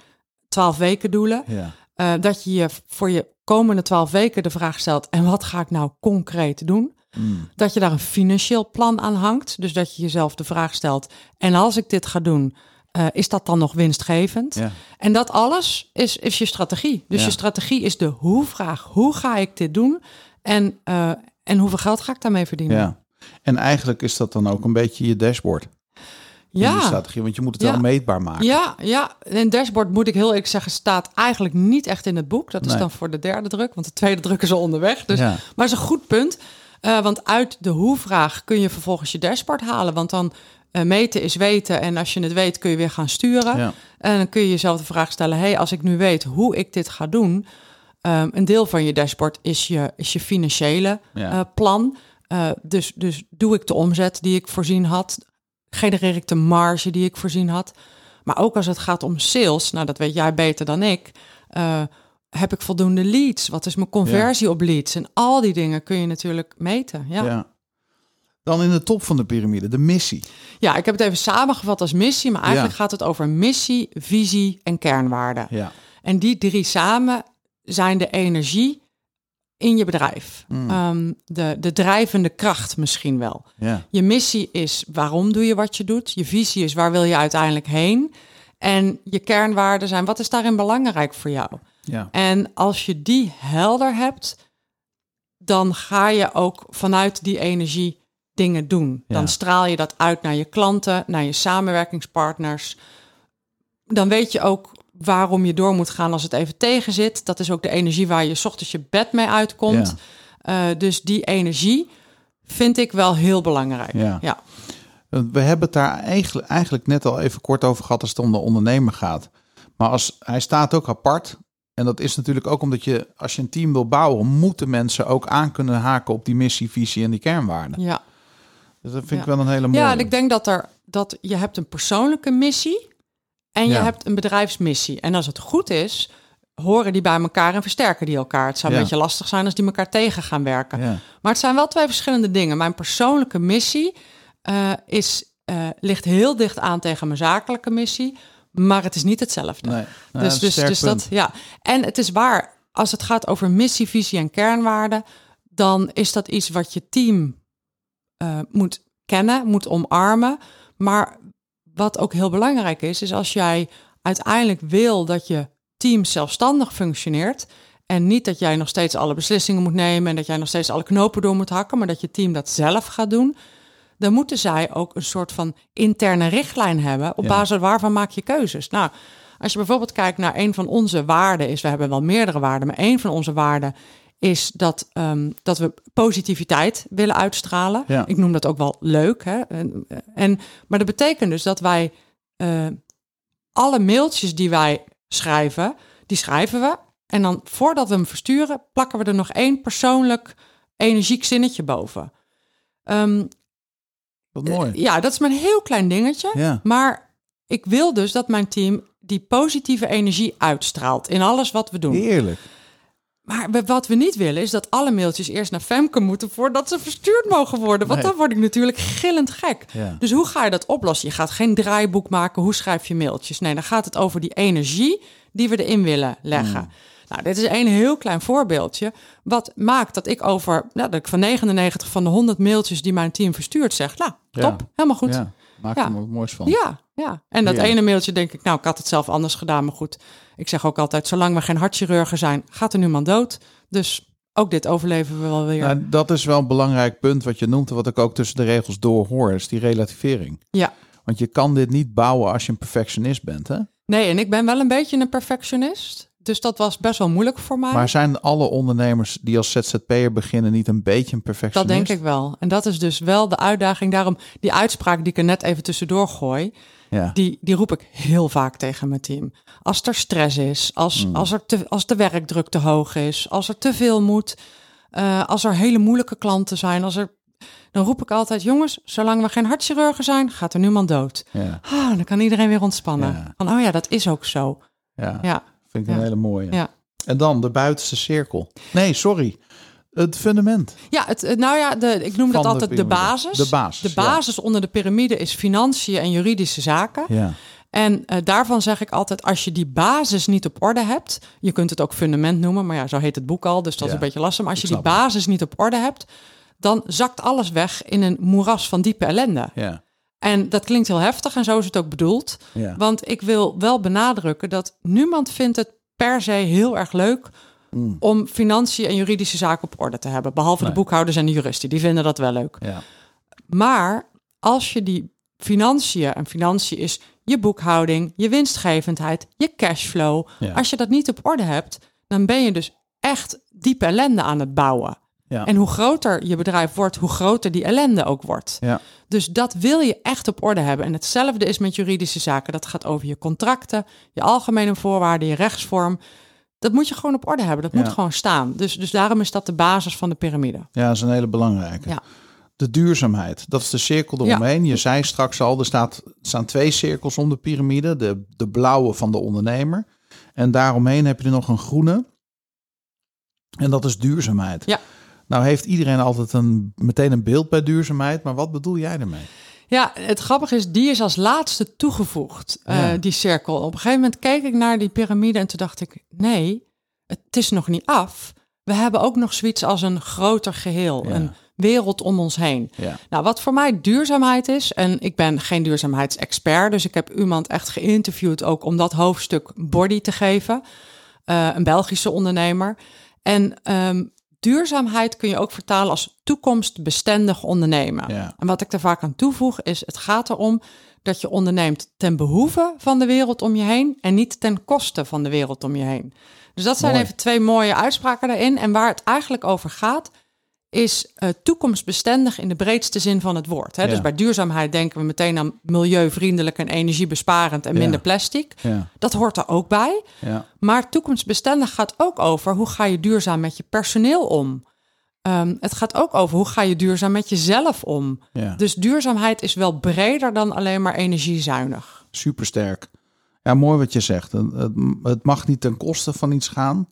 twaalf weken doelen. Ja. Eh, dat je je voor je komende twaalf weken de vraag stelt: en wat ga ik nou concreet doen? Mm. Dat je daar een financieel plan aan hangt. Dus dat je jezelf de vraag stelt: en als ik dit ga doen, eh, is dat dan nog winstgevend? Ja. En dat alles is, is je strategie. Dus Ja. je strategie is de hoe-vraag. Hoe ga ik dit doen? En, eh, en hoeveel geld ga ik daarmee verdienen? ja. En eigenlijk is dat dan ook een beetje je dashboard. ja. strategie, want je moet het Ja. wel meetbaar maken. Ja, ja. En dashboard moet ik heel eerlijk zeggen, staat eigenlijk niet echt in het boek. Dat is dan voor de derde druk, want de tweede druk is al onderweg. Dus, Ja. Maar is een goed punt. Eh, want uit de hoe-vraag kun je vervolgens je dashboard halen. Want dan eh, meten is weten. En als je het weet, kun je weer gaan sturen. Ja. En dan kun je jezelf de vraag stellen: hey, als ik nu weet hoe ik dit ga doen. Ehm, een deel van je dashboard is je, is je financiële Ja. eh, plan. Eh, dus, dus doe ik de omzet die ik voorzien had? Genereer ik de marge die ik voorzien had? Maar ook als het gaat om sales, nou dat weet jij beter dan ik. eh, heb ik voldoende leads? Wat is mijn conversie op leads? En al die dingen kun je natuurlijk meten. Ja. Ja. Dan in de top van de piramide, de missie. ja, ik heb het even samengevat als missie, maar eigenlijk Ja. gaat het over missie, visie en kernwaarden. Ja. En die drie samen zijn de energie in je bedrijf. Mm. Ehm, de, de drijvende kracht misschien wel. Je missie is waarom doe je wat je doet. Je visie is waar wil je uiteindelijk heen. En je kernwaarden zijn wat is daarin belangrijk voor jou. En als je die helder hebt, dan ga je ook vanuit die energie dingen doen. Ja. Dan straal je dat uit naar je klanten, naar je samenwerkingspartners. Dan weet je ook waarom je door moet gaan als het even tegen zit. Dat is ook de energie waar je 's ochtends je bed mee uitkomt. Eh, dus die energie vind ik wel heel belangrijk. Ja. ja. We hebben het daar eigenlijk, eigenlijk net al even kort over gehad als het om de ondernemer gaat. Maar als, hij staat ook apart. En dat is natuurlijk ook omdat je, als je een team wil bouwen, moeten mensen ook aan kunnen haken op die missie, visie en die kernwaarden. ja. Dus dat vind ik wel een hele mooie. Ja, en ik denk dat er dat je hebt een persoonlijke missie en je Ja. hebt een bedrijfsmissie. En als het goed is, horen die bij elkaar en versterken die elkaar. Het zou Ja. een beetje lastig zijn als die elkaar tegen gaan werken. Ja. Maar het zijn wel twee verschillende dingen. Mijn persoonlijke missie eh, is, eh, ligt heel dicht aan tegen mijn zakelijke missie, maar het is niet hetzelfde. Nee. Nou, dus dus, dus punt. dat, ja. En het is waar, als het gaat over missie, visie en kernwaarden, dan is dat iets wat je team eh, moet kennen, moet omarmen. Maar wat ook heel belangrijk is, is als jij uiteindelijk wil dat je team zelfstandig functioneert. En niet dat jij nog steeds alle beslissingen moet nemen en dat jij nog steeds alle knopen door moet hakken, maar dat je team dat zelf gaat doen. Dan moeten zij ook een soort van interne richtlijn hebben. Op Ja. basis waarvan maak je keuzes. Nou, als je bijvoorbeeld kijkt naar een van onze waarden, is we hebben wel meerdere waarden, maar een van onze waarden is dat, ehm, dat we positiviteit willen uitstralen. Ja. Ik noem dat ook wel leuk. Hè? En, en, maar dat betekent dus dat wij eh, alle mailtjes die wij schrijven, die schrijven we. En dan voordat we hem versturen, plakken we er nog één persoonlijk energiek zinnetje boven. Ehm, Wat mooi. ja, dat is maar een heel klein dingetje. Ja. Maar ik wil dus dat mijn team die positieve energie uitstraalt in alles wat we doen. Heerlijk. Maar wat we niet willen is dat alle mailtjes eerst naar Femke moeten voordat ze verstuurd mogen worden. Want Nee. dan word ik natuurlijk gillend gek. Ja. Dus hoe ga je dat oplossen? Je gaat geen draaiboek maken. Hoe schrijf je mailtjes? Nee, dan gaat het over die energie die we erin willen leggen. Hmm. Nou, dit is een heel klein voorbeeldje. Wat maakt dat ik over, nou, dat ik van 99 van de 100 mailtjes die mijn team verstuurt zeg, nou, Ja. top, helemaal goed. Ja. Maak er moois van. Ja, ja. En dat ene mailtje denk ik, nou, ik had het zelf anders gedaan, maar goed. Ik zeg ook altijd, zolang we geen hartchirurgen zijn, gaat er niemand dood. Dus ook dit overleven we wel weer. Nou, dat is wel een belangrijk punt wat je noemt, en wat ik ook tussen de regels door hoor, is die relativering. ja. Want je kan dit niet bouwen als je een perfectionist bent, hè? Nee, en ik ben wel een beetje een perfectionist. Dus dat was best wel moeilijk voor mij. Maar zijn alle ondernemers die als ZZP'er beginnen niet een beetje een dat perfectionist? denk ik wel. En dat is dus wel de uitdaging. Daarom die uitspraak die ik er net even tussendoor gooi, Ja. die, die roep ik heel vaak tegen mijn team. Als er stress is, als, Hmm. als, er te, als de werkdruk te hoog is, als er te veel moet, eh, als er hele moeilijke klanten zijn, als er, dan roep ik altijd: jongens, zolang we geen hartchirurgen zijn, gaat er niemand dood. Ja. Ah, dan kan iedereen weer ontspannen. Ja. Van, oh ja, dat is ook zo. ja, Ja, vind ik een hele mooie. ja. En dan de buitenste cirkel. Nee, sorry. Het fundament. Ja, het, het- nou ja, de, ik noem dat Van de altijd de, piramide. basis. De basis, De basis onder de piramide is financiën en juridische zaken. Ja. En eh, daarvan zeg ik altijd, als je die basis niet op orde hebt, je kunt het ook fundament noemen, maar ja, zo heet het boek al, dus dat is een beetje lastig. Maar als ik je die basis niet op orde hebt, dan zakt alles weg in een moeras van diepe ellende. Ja. En dat klinkt heel heftig en zo is het ook bedoeld. Ja. Want ik wil wel benadrukken dat niemand vindt het per se heel erg leuk Mm. om financiën en juridische zaken op orde te hebben. Behalve Nee. de boekhouders en de juristen, die vinden dat wel leuk. Ja. Maar als je die financiën, en financiën is je boekhouding, je winstgevendheid, je cashflow. Ja. Als je dat niet op orde hebt, dan ben je dus echt diepe ellende aan het bouwen. Ja. En hoe groter je bedrijf wordt, hoe groter die ellende ook wordt. Ja. Dus dat wil je echt op orde hebben. En hetzelfde is met juridische zaken. Dat gaat over je contracten, je algemene voorwaarden, je rechtsvorm. Dat moet je gewoon op orde hebben. Dat moet gewoon staan. Dus, dus daarom is dat de basis van de piramide. Ja, dat is een hele belangrijke. Ja. De duurzaamheid, dat is de cirkel Ja. eromheen. Je zei straks al, er, staat, staan twee cirkels om de piramide. De, de blauwe van de ondernemer. En daaromheen heb je er nog een groene. En dat is duurzaamheid. Ja. Nou heeft iedereen altijd een, meteen een beeld bij duurzaamheid. Maar wat bedoel jij ermee? Ja, het grappige is, die is als laatste toegevoegd, eh, Ja. die cirkel. Op een gegeven moment keek ik naar die piramide en toen dacht ik, nee, het is nog niet af. We hebben ook nog zoiets als een groter geheel, Ja. een wereld om ons heen. Ja. Nou, wat voor mij duurzaamheid is, en ik ben geen duurzaamheidsexpert, dus ik heb iemand echt geïnterviewd ook om dat hoofdstuk body te geven. Eh, een Belgische ondernemer. En ehm, duurzaamheid kun je ook vertalen als toekomstbestendig ondernemen. Ja. En wat ik er vaak aan toevoeg is, het gaat erom dat je onderneemt ten behoeve van de wereld om je heen en niet ten koste van de wereld om je heen. Dus dat zijn Mooi. even twee mooie uitspraken daarin. En waar het eigenlijk over gaat, is eh, toekomstbestendig in de breedste zin van het woord. Hè? Ja. Dus bij duurzaamheid denken we meteen aan milieuvriendelijk en energiebesparend en Ja. minder plastic. Ja. Dat hoort er ook bij. Ja. Maar toekomstbestendig gaat ook over hoe ga je duurzaam met je personeel om. Ehm, het gaat ook over hoe ga je duurzaam met jezelf om. Dus duurzaamheid is wel breder dan alleen maar energiezuinig. Supersterk. Ja, mooi wat je zegt. Het mag niet ten koste van iets gaan.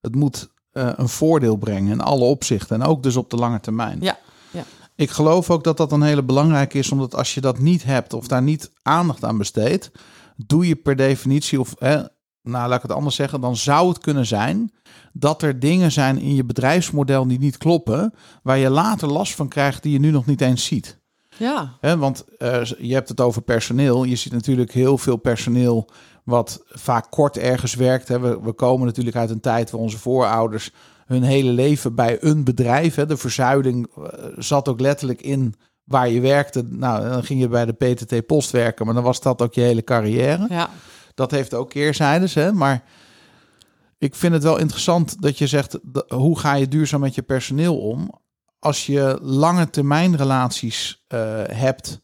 Het moet eh, een voordeel brengen in alle opzichten. En ook dus op de lange termijn. Ja, ja. Ik geloof ook dat dat een hele belangrijke is. Omdat als je dat niet hebt of daar niet aandacht aan besteedt. Doe je per definitie of... Hè, nou, laat ik het anders zeggen. Dan zou het kunnen zijn dat er dingen zijn in je bedrijfsmodel die niet kloppen. Waar je later last van krijgt die je nu nog niet eens ziet. Ja, want eh, je hebt het over personeel. Je ziet natuurlijk heel veel personeel wat vaak kort ergens werkt. Hè. We, we komen natuurlijk uit een tijd waar onze voorouders hun hele leven bij een bedrijf. Hè. De verzuiling eh, zat ook letterlijk in waar je werkte. Nou, dan ging je bij de PTT Post werken, maar dan was dat ook je hele carrière. ja. Dat heeft ook keerzijdes, hè. Maar ik vind het wel interessant dat je zegt, hoe ga je duurzaam met je personeel om? Als je lange termijn relaties eh, hebt,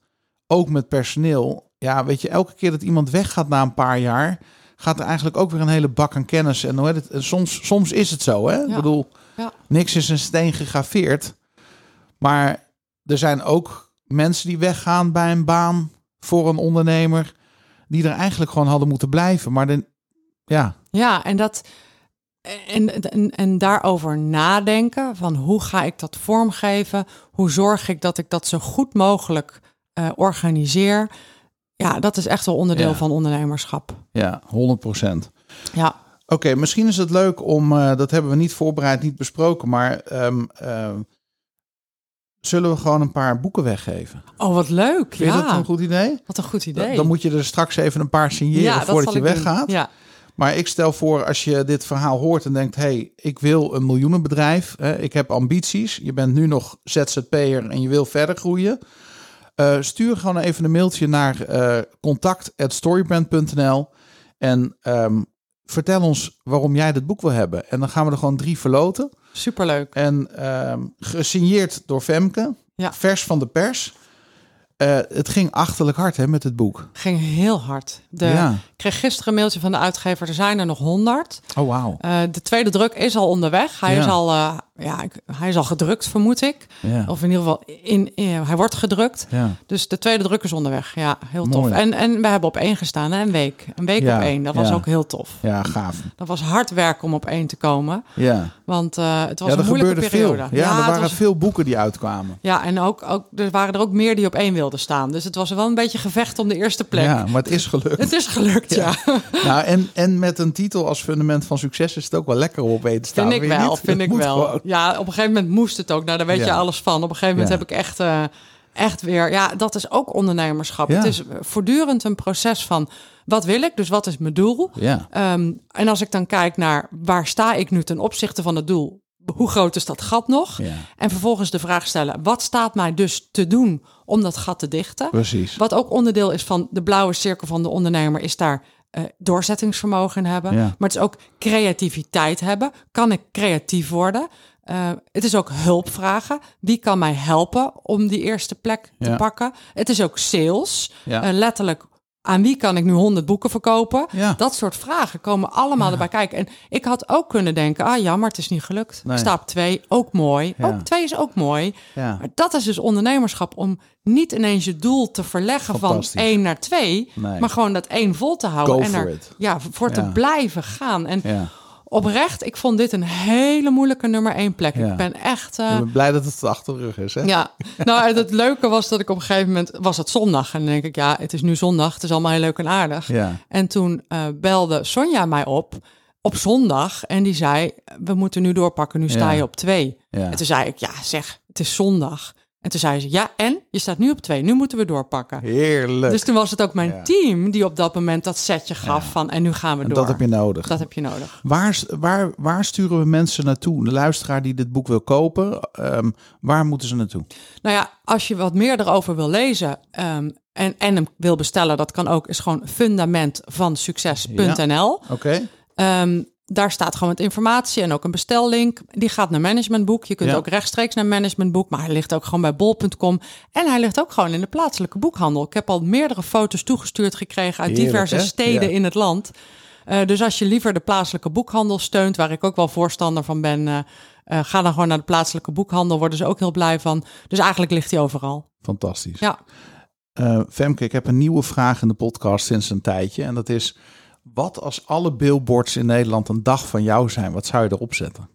ook met personeel. Ja, weet je, elke keer dat iemand weggaat na een paar jaar, gaat er eigenlijk ook weer een hele bak aan kennis. En hoe het? En soms, soms is het zo, hè? Ik bedoel, Ja. niks is een steen gegraveerd. Maar er zijn ook mensen die weggaan bij een baan voor een ondernemer, die er eigenlijk gewoon hadden moeten blijven. Maar de, ja, Ja, en dat. En, en, en daarover nadenken van hoe ga ik dat vormgeven? Hoe zorg ik dat ik dat zo goed mogelijk eh, organiseer? Ja, dat is echt wel onderdeel Ja. van ondernemerschap. ja, 100 procent. Ja, Oké, misschien is het leuk om, eh, dat hebben we niet voorbereid, niet besproken, maar ehm, ehm, zullen we gewoon een paar boeken weggeven? oh wat leuk. Vind je ja, dat een goed idee? wat een goed idee. Dan moet je er straks even een paar signeren ja, voordat je weggaat. Ja, Maar ik stel voor, als je dit verhaal hoort en denkt... hey, ik wil een miljoenenbedrijf, hè, ik heb ambities. Je bent nu nog ZZP'er en je wil verder groeien. Eh, stuur gewoon even een mailtje naar eh contact@storybrand.nl en ehm, vertel ons waarom jij dit boek wil hebben. En dan gaan we er gewoon drie verloten. superleuk. En ehm, gesigneerd door Femke, Ja. vers van de pers. Eh, het ging achterlijk hard hè, met het boek. Ging heel hard. De, Ja. Ik kreeg gisteren een mailtje van de uitgever. Er zijn er nog honderd. Oh, wauw. Eh, de tweede druk is al onderweg. Hij, Ja. is al, eh, ja, ik- hij is al gedrukt, vermoed ik. Ja. Of in ieder geval, in, in- hij wordt gedrukt. ja. Dus de tweede druk is onderweg. Ja, heel tof. En, en we hebben op één gestaan, hè, een week. Een week Ja, op één. Dat was ook heel tof. ja, gaaf. Dat was hard werken om op één te komen. Ja. Want eh, het was een moeilijke periode. veel. Ja, er waren was- veel boeken die uitkwamen. ja en ook, ook, er waren er ook meer die op één wilden staan. Dus het was wel een beetje gevecht om de eerste plek. Ja, maar het is gelukt. Het is gelukt, ja. [laughs] nou, en, en met een titel als fundament van succes is het ook wel lekker om op één te staan. Vind ik wel, vind ik wel. Ja, op een gegeven moment moest het ook. Nou, daar weet Ja. je alles van. Op een gegeven moment Ja. heb ik echt, eh, echt weer... Ja, dat is ook ondernemerschap. Ja. Het is voortdurend een proces van... Wat wil ik? Dus wat is mijn doel? Ja. Ehm, en als ik dan kijk naar waar sta ik nu ten opzichte van het doel? Hoe groot is dat gat nog? Ja. En vervolgens de vraag stellen: wat staat mij dus te doen om dat gat te dichten? Precies. Wat ook onderdeel is van de blauwe cirkel van de ondernemer, is daar eh, doorzettingsvermogen in hebben. Ja. Maar het is ook creativiteit hebben. Kan ik creatief worden? Eh, het is ook hulp vragen. Wie kan mij helpen om die eerste plek te Ja. pakken? Het is ook sales. Ja. Eh, letterlijk, aan wie kan ik nu 100 boeken verkopen? Ja. Dat soort vragen komen allemaal erbij kijken. En ik had ook kunnen denken, ah jammer, het is niet gelukt. Nee. Stap 2, ook mooi. Ook 2 is ook mooi. Maar dat is dus ondernemerschap om niet ineens je doel te verleggen van. 1 naar 2, Nee. maar gewoon dat 1 vol te houden Go en er ja, voor te blijven gaan. En. Oprecht, ik vond dit een hele moeilijke nummer 1 plek. Ja. Ik ben echt eh, Ik ben blij dat het achter de rug is, hè? ja, nou het leuke was dat ik op een gegeven moment was het zondag en dan denk ik ja, het is nu zondag, het is allemaal heel leuk en aardig. Ja. En toen eh, belde Sonja mij op op zondag en die zei: We moeten nu doorpakken, nu sta Ja. je op twee. Ja. En toen zei ik: Ja, zeg, het is zondag. En toen zei ze: Ja, en je staat nu op twee, nu moeten we doorpakken. Heerlijk. Dus toen was het ook mijn Ja. team die op dat moment dat setje gaf Ja. van en nu gaan we En door. dat heb je nodig. Dat heb je nodig. Waar, waar, waar sturen we mensen naartoe? De luisteraar die dit boek wil kopen, ehm, waar moeten ze naartoe? Nou ja, als je wat meer erover wil lezen ehm, en, en hem wil bestellen, dat kan ook, is gewoon fundament van succes.nl. Oké. Ehm, daar staat gewoon met informatie en ook een bestellink. Die gaat naar managementboek. Je kunt Ja. ook rechtstreeks naar managementboek, maar hij ligt ook gewoon bij bol.com. En hij ligt ook gewoon in de plaatselijke boekhandel. Ik heb al meerdere foto's toegestuurd gekregen uit Heerlijk, diverse hè? steden Ja. in het land. Eh, dus als je liever de plaatselijke boekhandel steunt, waar ik ook wel voorstander van ben, eh, eh, ga dan gewoon naar de plaatselijke boekhandel. Worden ze ook heel blij van. Dus eigenlijk ligt hij overal. Fantastisch. Ja. Femke, ik heb een nieuwe vraag in de podcast sinds een tijdje. En dat is, wat als alle billboards in Nederland een dag van jou zijn? Wat zou je erop zetten?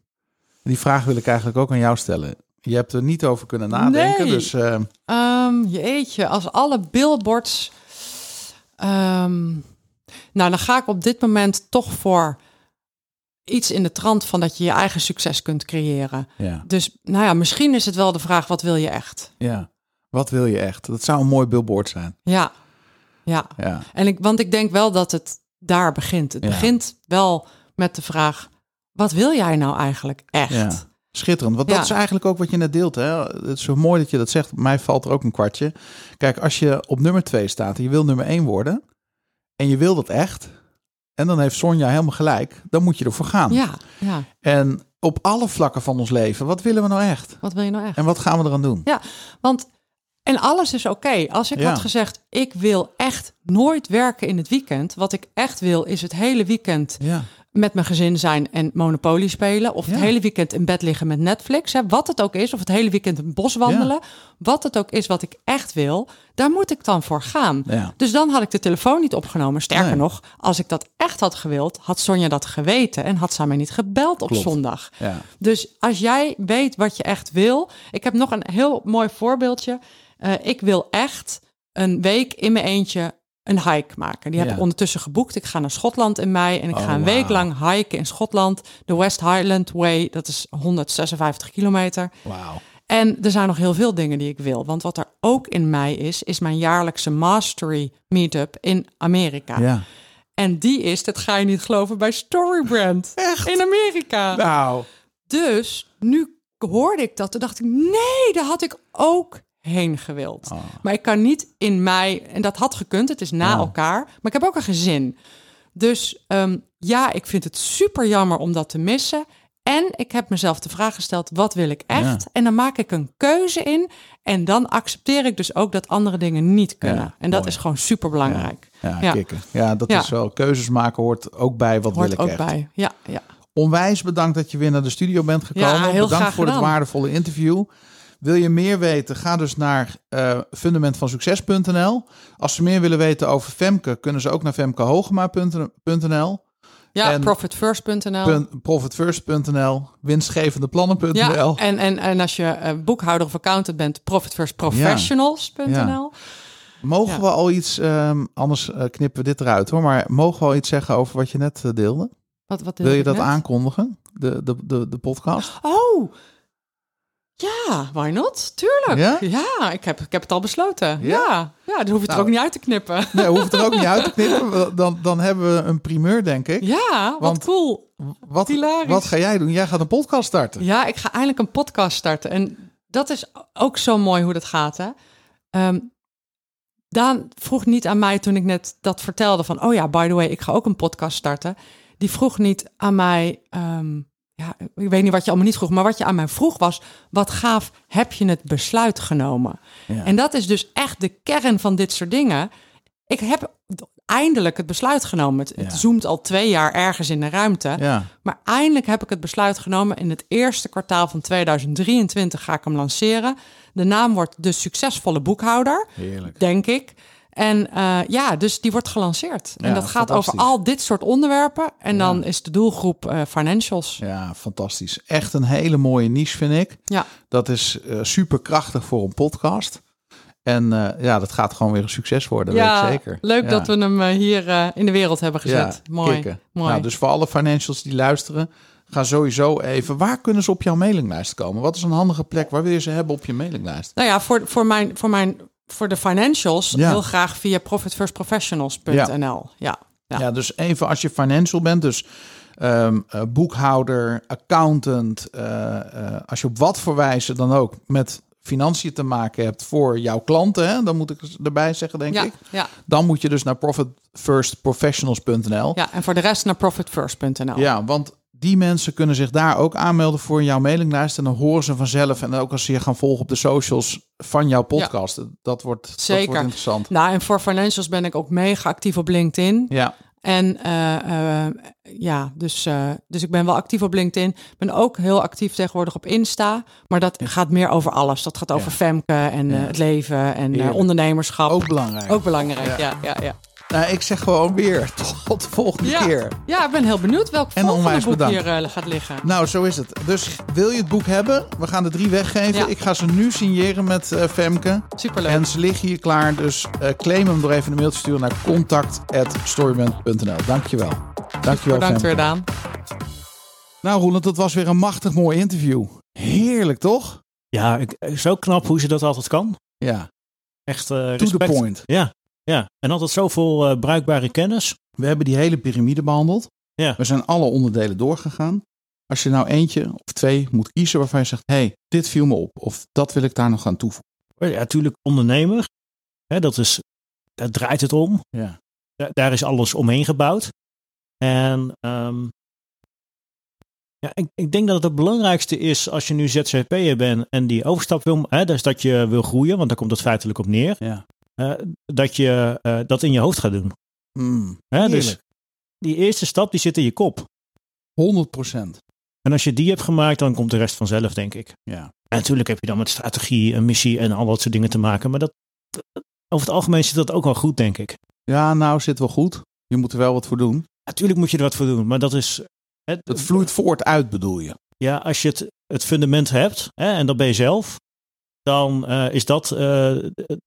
Die vraag wil ik eigenlijk ook aan jou stellen. Je hebt er niet over kunnen nadenken, Nee. dus eh, Ehm jeetje, als alle billboards. ehm, nou, dan ga ik op dit moment toch voor iets in de trant van dat je je eigen succes kunt creëren. ja. Dus nou ja, misschien is het wel de vraag: wat wil je echt? ja. Wat wil je echt? Dat zou een mooi billboard zijn. Ja, ja. Ja, En ik, want ik denk wel dat het daar begint. Het Ja. begint wel met de vraag: wat wil jij nou eigenlijk echt? ja. Schitterend, want dat Ja. is eigenlijk ook wat je net deelt. Hè? Het is zo mooi dat je dat zegt. Mij valt er ook een kwartje. Kijk, als je op nummer 2 staat en je wil nummer 1 worden... en je wil dat echt... en dan heeft Sonja helemaal gelijk... dan moet je ervoor gaan. Ja, ja. En op alle vlakken van ons leven, wat willen we nou echt? Wat wil je nou echt? En wat gaan we eraan doen? Want en alles is oké. Als ik Ja. had gezegd, ik wil echt nooit werken in het weekend. Wat ik echt wil, is het hele weekend Ja, met mijn gezin zijn en Monopoly spelen. Of het hele weekend in bed liggen met Netflix. Hè, wat het ook is. Of het hele weekend een bos wandelen. Wat het ook is wat ik echt wil. Daar moet ik dan voor gaan. ja, Dus dan had ik de telefoon niet opgenomen. Sterker Nee. nog, als ik dat echt had gewild, had Sonja dat geweten. En had ze mij niet gebeld op Klopt. zondag. Dus als jij weet wat je echt wil. Ik heb nog een heel mooi voorbeeldje. Eh, ik wil echt een week in mijn eentje een hike maken. Die heb Ja. ik ondertussen geboekt. Ik ga naar Schotland in mei en ik Oh, ga een wauw. week lang hiken in Schotland. De West Highland Way, dat is 156 kilometer. Wauw. En er zijn nog heel veel dingen die ik wil. Want wat er ook in mei is, is mijn jaarlijkse Mastery Meetup in Amerika. Ja. En die is, dat ga je niet geloven, bij Storybrand. [laughs] Echt? In Amerika. Nou, Dus nu hoorde ik dat. Toen dacht ik, nee, daar had ik ook heen gewild. Oh. Maar ik kan niet in mei, en dat had gekund, het is na Ja. elkaar. Maar ik heb ook een gezin. Dus ehm, ja, ik vind het super jammer om dat te missen. En ik heb mezelf de vraag gesteld, wat wil ik echt? Ja. En dan maak ik een keuze in. En dan accepteer ik dus ook dat andere dingen niet kunnen. Ja, en dat mooi. is gewoon super belangrijk. ja, Ja. kicken. Ja, dat is wel. Keuzes maken hoort ook bij wat Hoort wil ik ook echt. bij. Ja, ja. Onwijs bedankt dat je weer naar de studio bent gekomen. Ja, heel bedankt voor gedaan. waardevolle interview. Wil je meer weten? Ga dus naar eh fundamentvansucces.nl. Als ze meer willen weten over Femke, kunnen ze ook naar femkehogema.nl. Ja, profitfirst.nl. Profitfirst.nl, winstgevendeplannen.nl. Ja, en, en, en als je eh, boekhouder of accountant bent, profitfirstprofessionals.nl. Mogen Ja. we al iets, ehm, anders eh, knippen we dit eruit hoor, maar mogen we al iets zeggen over wat je net deelde? Wat, wat Wil je dat net? aankondigen? De, de, de, de podcast? Oh, ja, why not? Tuurlijk. Ja? Ja, ik, heb, ik heb het al besloten. Ja? Ja, ja, dan hoef je het er Nou. ook niet uit te knippen. Nee, hoeft het er ook niet uit te [laughs] knippen. Dan, dan hebben we een primeur, denk ik. Ja, wat Want- cool. Wat, hilarisch. wat ga jij doen? Jij gaat een podcast starten. Ja, ik ga eindelijk een podcast starten. En dat is ook zo mooi hoe dat gaat, hè? Ehm, Daan vroeg niet aan mij toen ik net dat vertelde van... oh ja, by the way, ik ga ook een podcast starten. Die vroeg niet aan mij... ehm, ja, ik weet niet wat je allemaal niet vroeg, maar wat je aan mij vroeg was... wat gaaf, heb je het besluit genomen? Ja. En dat is dus echt de kern van dit soort dingen. Ik heb eindelijk het besluit genomen. Het, het Ja. zoomt al twee jaar ergens in de ruimte. Ja, Maar eindelijk heb ik het besluit genomen. In het eerste kwartaal van 2023 ga ik hem lanceren. De naam wordt De Succesvolle Boekhouder, heerlijk. denk ik. En eh, ja, dus die wordt gelanceerd. en Ja, dat gaat over al dit soort onderwerpen. En Ja. dan is de doelgroep eh, financials. Ja. Ja, fantastisch. Echt een hele mooie niche, vind ik. Dat is eh, super krachtig voor een podcast. En ja, dat gaat gewoon weer een succes worden, dat weet ik zeker. leuk Ja. dat we hem hier in de wereld hebben gezet. mooi. kicken. mooi. Nou, dus voor alle financials die luisteren, ga sowieso even. Waar kunnen ze op jouw mailinglijst komen? Wat is een handige plek? Waar wil je ze hebben op je mailinglijst? Nou ja, voor, voor, mijn, voor, mijn, voor de financials Ja. heel graag via profitfirstprofessionals.nl. Ja. Ja. Ja. dus even als je financial bent, dus ehm, eh, boekhouder, accountant, eh, eh, als je op wat voor wijze dan ook met financiën te maken hebt voor jouw klanten, hè, dan moet ik erbij zeggen, denk Ja, ik. ja, Dan moet je dus naar profitfirstprofessionals.nl. ja, en voor de rest naar profitfirst.nl. Ja, want die mensen kunnen zich daar ook aanmelden voor jouw mailinglijst. En dan horen ze vanzelf. En ook als ze je gaan volgen op de socials van jouw podcast. Dat, wordt, dat Zeker. wordt interessant. Nou, en voor financials ben ik ook mega actief op LinkedIn. Ja, En eh, eh, ja, dus, eh, dus ik ben wel actief op LinkedIn. Ik ben ook heel actief tegenwoordig op Insta. Maar dat gaat meer over alles. Dat gaat over Ja. Femke en Ja. het leven en ondernemerschap. ook belangrijk. Ook belangrijk, ja. ja, ja, Nou, ik zeg gewoon weer [laughs] tot de volgende Ja. keer. Ja, ik ben heel benieuwd welk En volgende boek bedankt. hier eh, gaat liggen. Nou, zo is het. Dus wil je het boek hebben? We gaan er drie weggeven. Ja. Ik ga ze nu signeren met eh, Femke. Superleuk. En ze liggen hier klaar. Dus eh, claim hem door even een mailtje te sturen naar contact.storyband.nl. Dankjewel. Dankjewel, Bedankt Femke. weer, Daan. Nou, Roland, dat was weer een machtig mooi interview. Heerlijk, toch? Ja, ik, zo knap hoe ze dat altijd kan. Ja, Echt eh to respect. the point. Ja, ja. En altijd zoveel eh, bruikbare kennis. We hebben die hele piramide behandeld. Ja. We zijn alle onderdelen doorgegaan. Als je nou eentje of twee moet kiezen waarvan je zegt... hey, dit viel me op. Of dat wil ik daar nog aan toevoegen. Ja, natuurlijk ondernemer. Hè, dat is, daar draait het om. Ja. Da- daar is alles omheen gebouwd. En ehm, ja, ik, ik denk dat het het belangrijkste is als je nu ZZP'er bent en die overstap wil, hè, dus dat je wil groeien, want daar komt het feitelijk op neer, Ja. Dat je eh, dat in je hoofd gaat doen. Mm, Hè, dus die eerste stap die zit in je kop. 100 procent. En als je die hebt gemaakt, dan komt de rest vanzelf, denk ik. Ja. En natuurlijk heb je dan met strategie en missie en al dat soort dingen te maken, maar dat, over het algemeen zit dat ook wel goed, denk ik. ja, nou zit wel goed. Je moet er wel wat voor doen. Natuurlijk moet je er wat voor doen, maar dat is. Het, Het vloeit voort uit, bedoel je. Ja, als je het, het fundament hebt, hè, en dat ben je zelf, dan eh, is dat eh,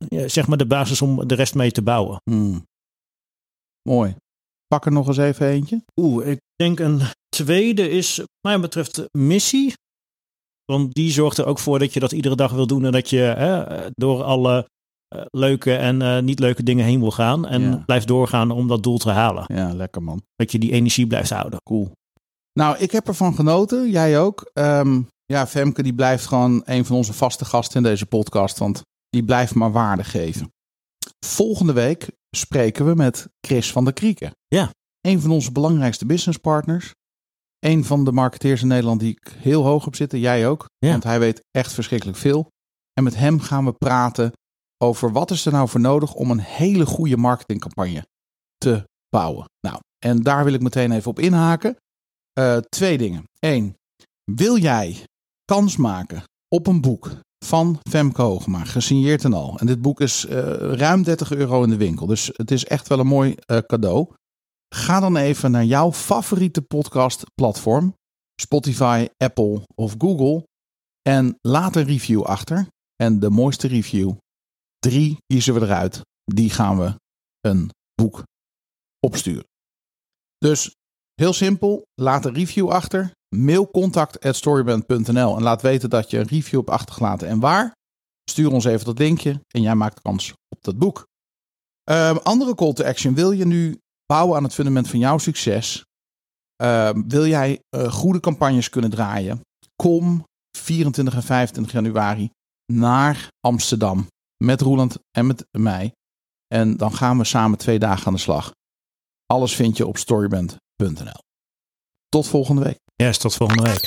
ja, zeg maar de basis om de rest mee te bouwen. Mm. Mooi. Pak er nog eens even eentje. Oeh, ik denk een tweede is, wat mij betreft, missie. Want die zorgt er ook voor dat je dat iedere dag wil doen en dat je hè, door alle eh, leuke en eh, niet leuke dingen heen wil gaan. En Ja. blijft doorgaan om dat doel te halen. Ja, lekker man. Dat je die energie blijft houden. Cool. Nou, ik heb ervan genoten. Jij ook. Ehm, ja, Femke die blijft gewoon een van onze vaste gasten in deze podcast. Want die blijft maar waarde geven. Volgende week spreken we met Chris van der Krieken. Ja. Een van onze belangrijkste businesspartners. Een van de marketeers in Nederland die ik heel hoog heb zitten. Jij ook. Ja. Want hij weet echt verschrikkelijk veel. En met hem gaan we praten over wat is er nou voor nodig om een hele goede marketingcampagne te bouwen. Nou, en daar wil ik meteen even op inhaken. Eh, twee dingen. Eén, wil jij kans maken op een boek van Femke Hogema, gesigneerd en al. En dit boek is eh, ruim 30 euro in de winkel, dus het is echt wel een mooi eh, cadeau. Ga dan even naar jouw favoriete podcastplatform, Spotify, Apple of Google, en laat een review achter. En de mooiste review, drie kiezen we eruit. Die gaan we een boek opsturen. Dus Heel simpel, laat een review achter. Mail contact@storyband.nl en laat weten dat je een review hebt achtergelaten en waar. Stuur ons even dat linkje en jij maakt kans op dat boek. Um, andere call to action. Wil je nu bouwen aan het fundament van jouw succes? Um, wil jij uh, goede campagnes kunnen draaien? Kom 24 en 25 januari naar Amsterdam met Roeland en met mij. En dan gaan we samen twee dagen aan de slag. Alles vind je op storyband.nl. Tot volgende week. Yes, tot volgende week.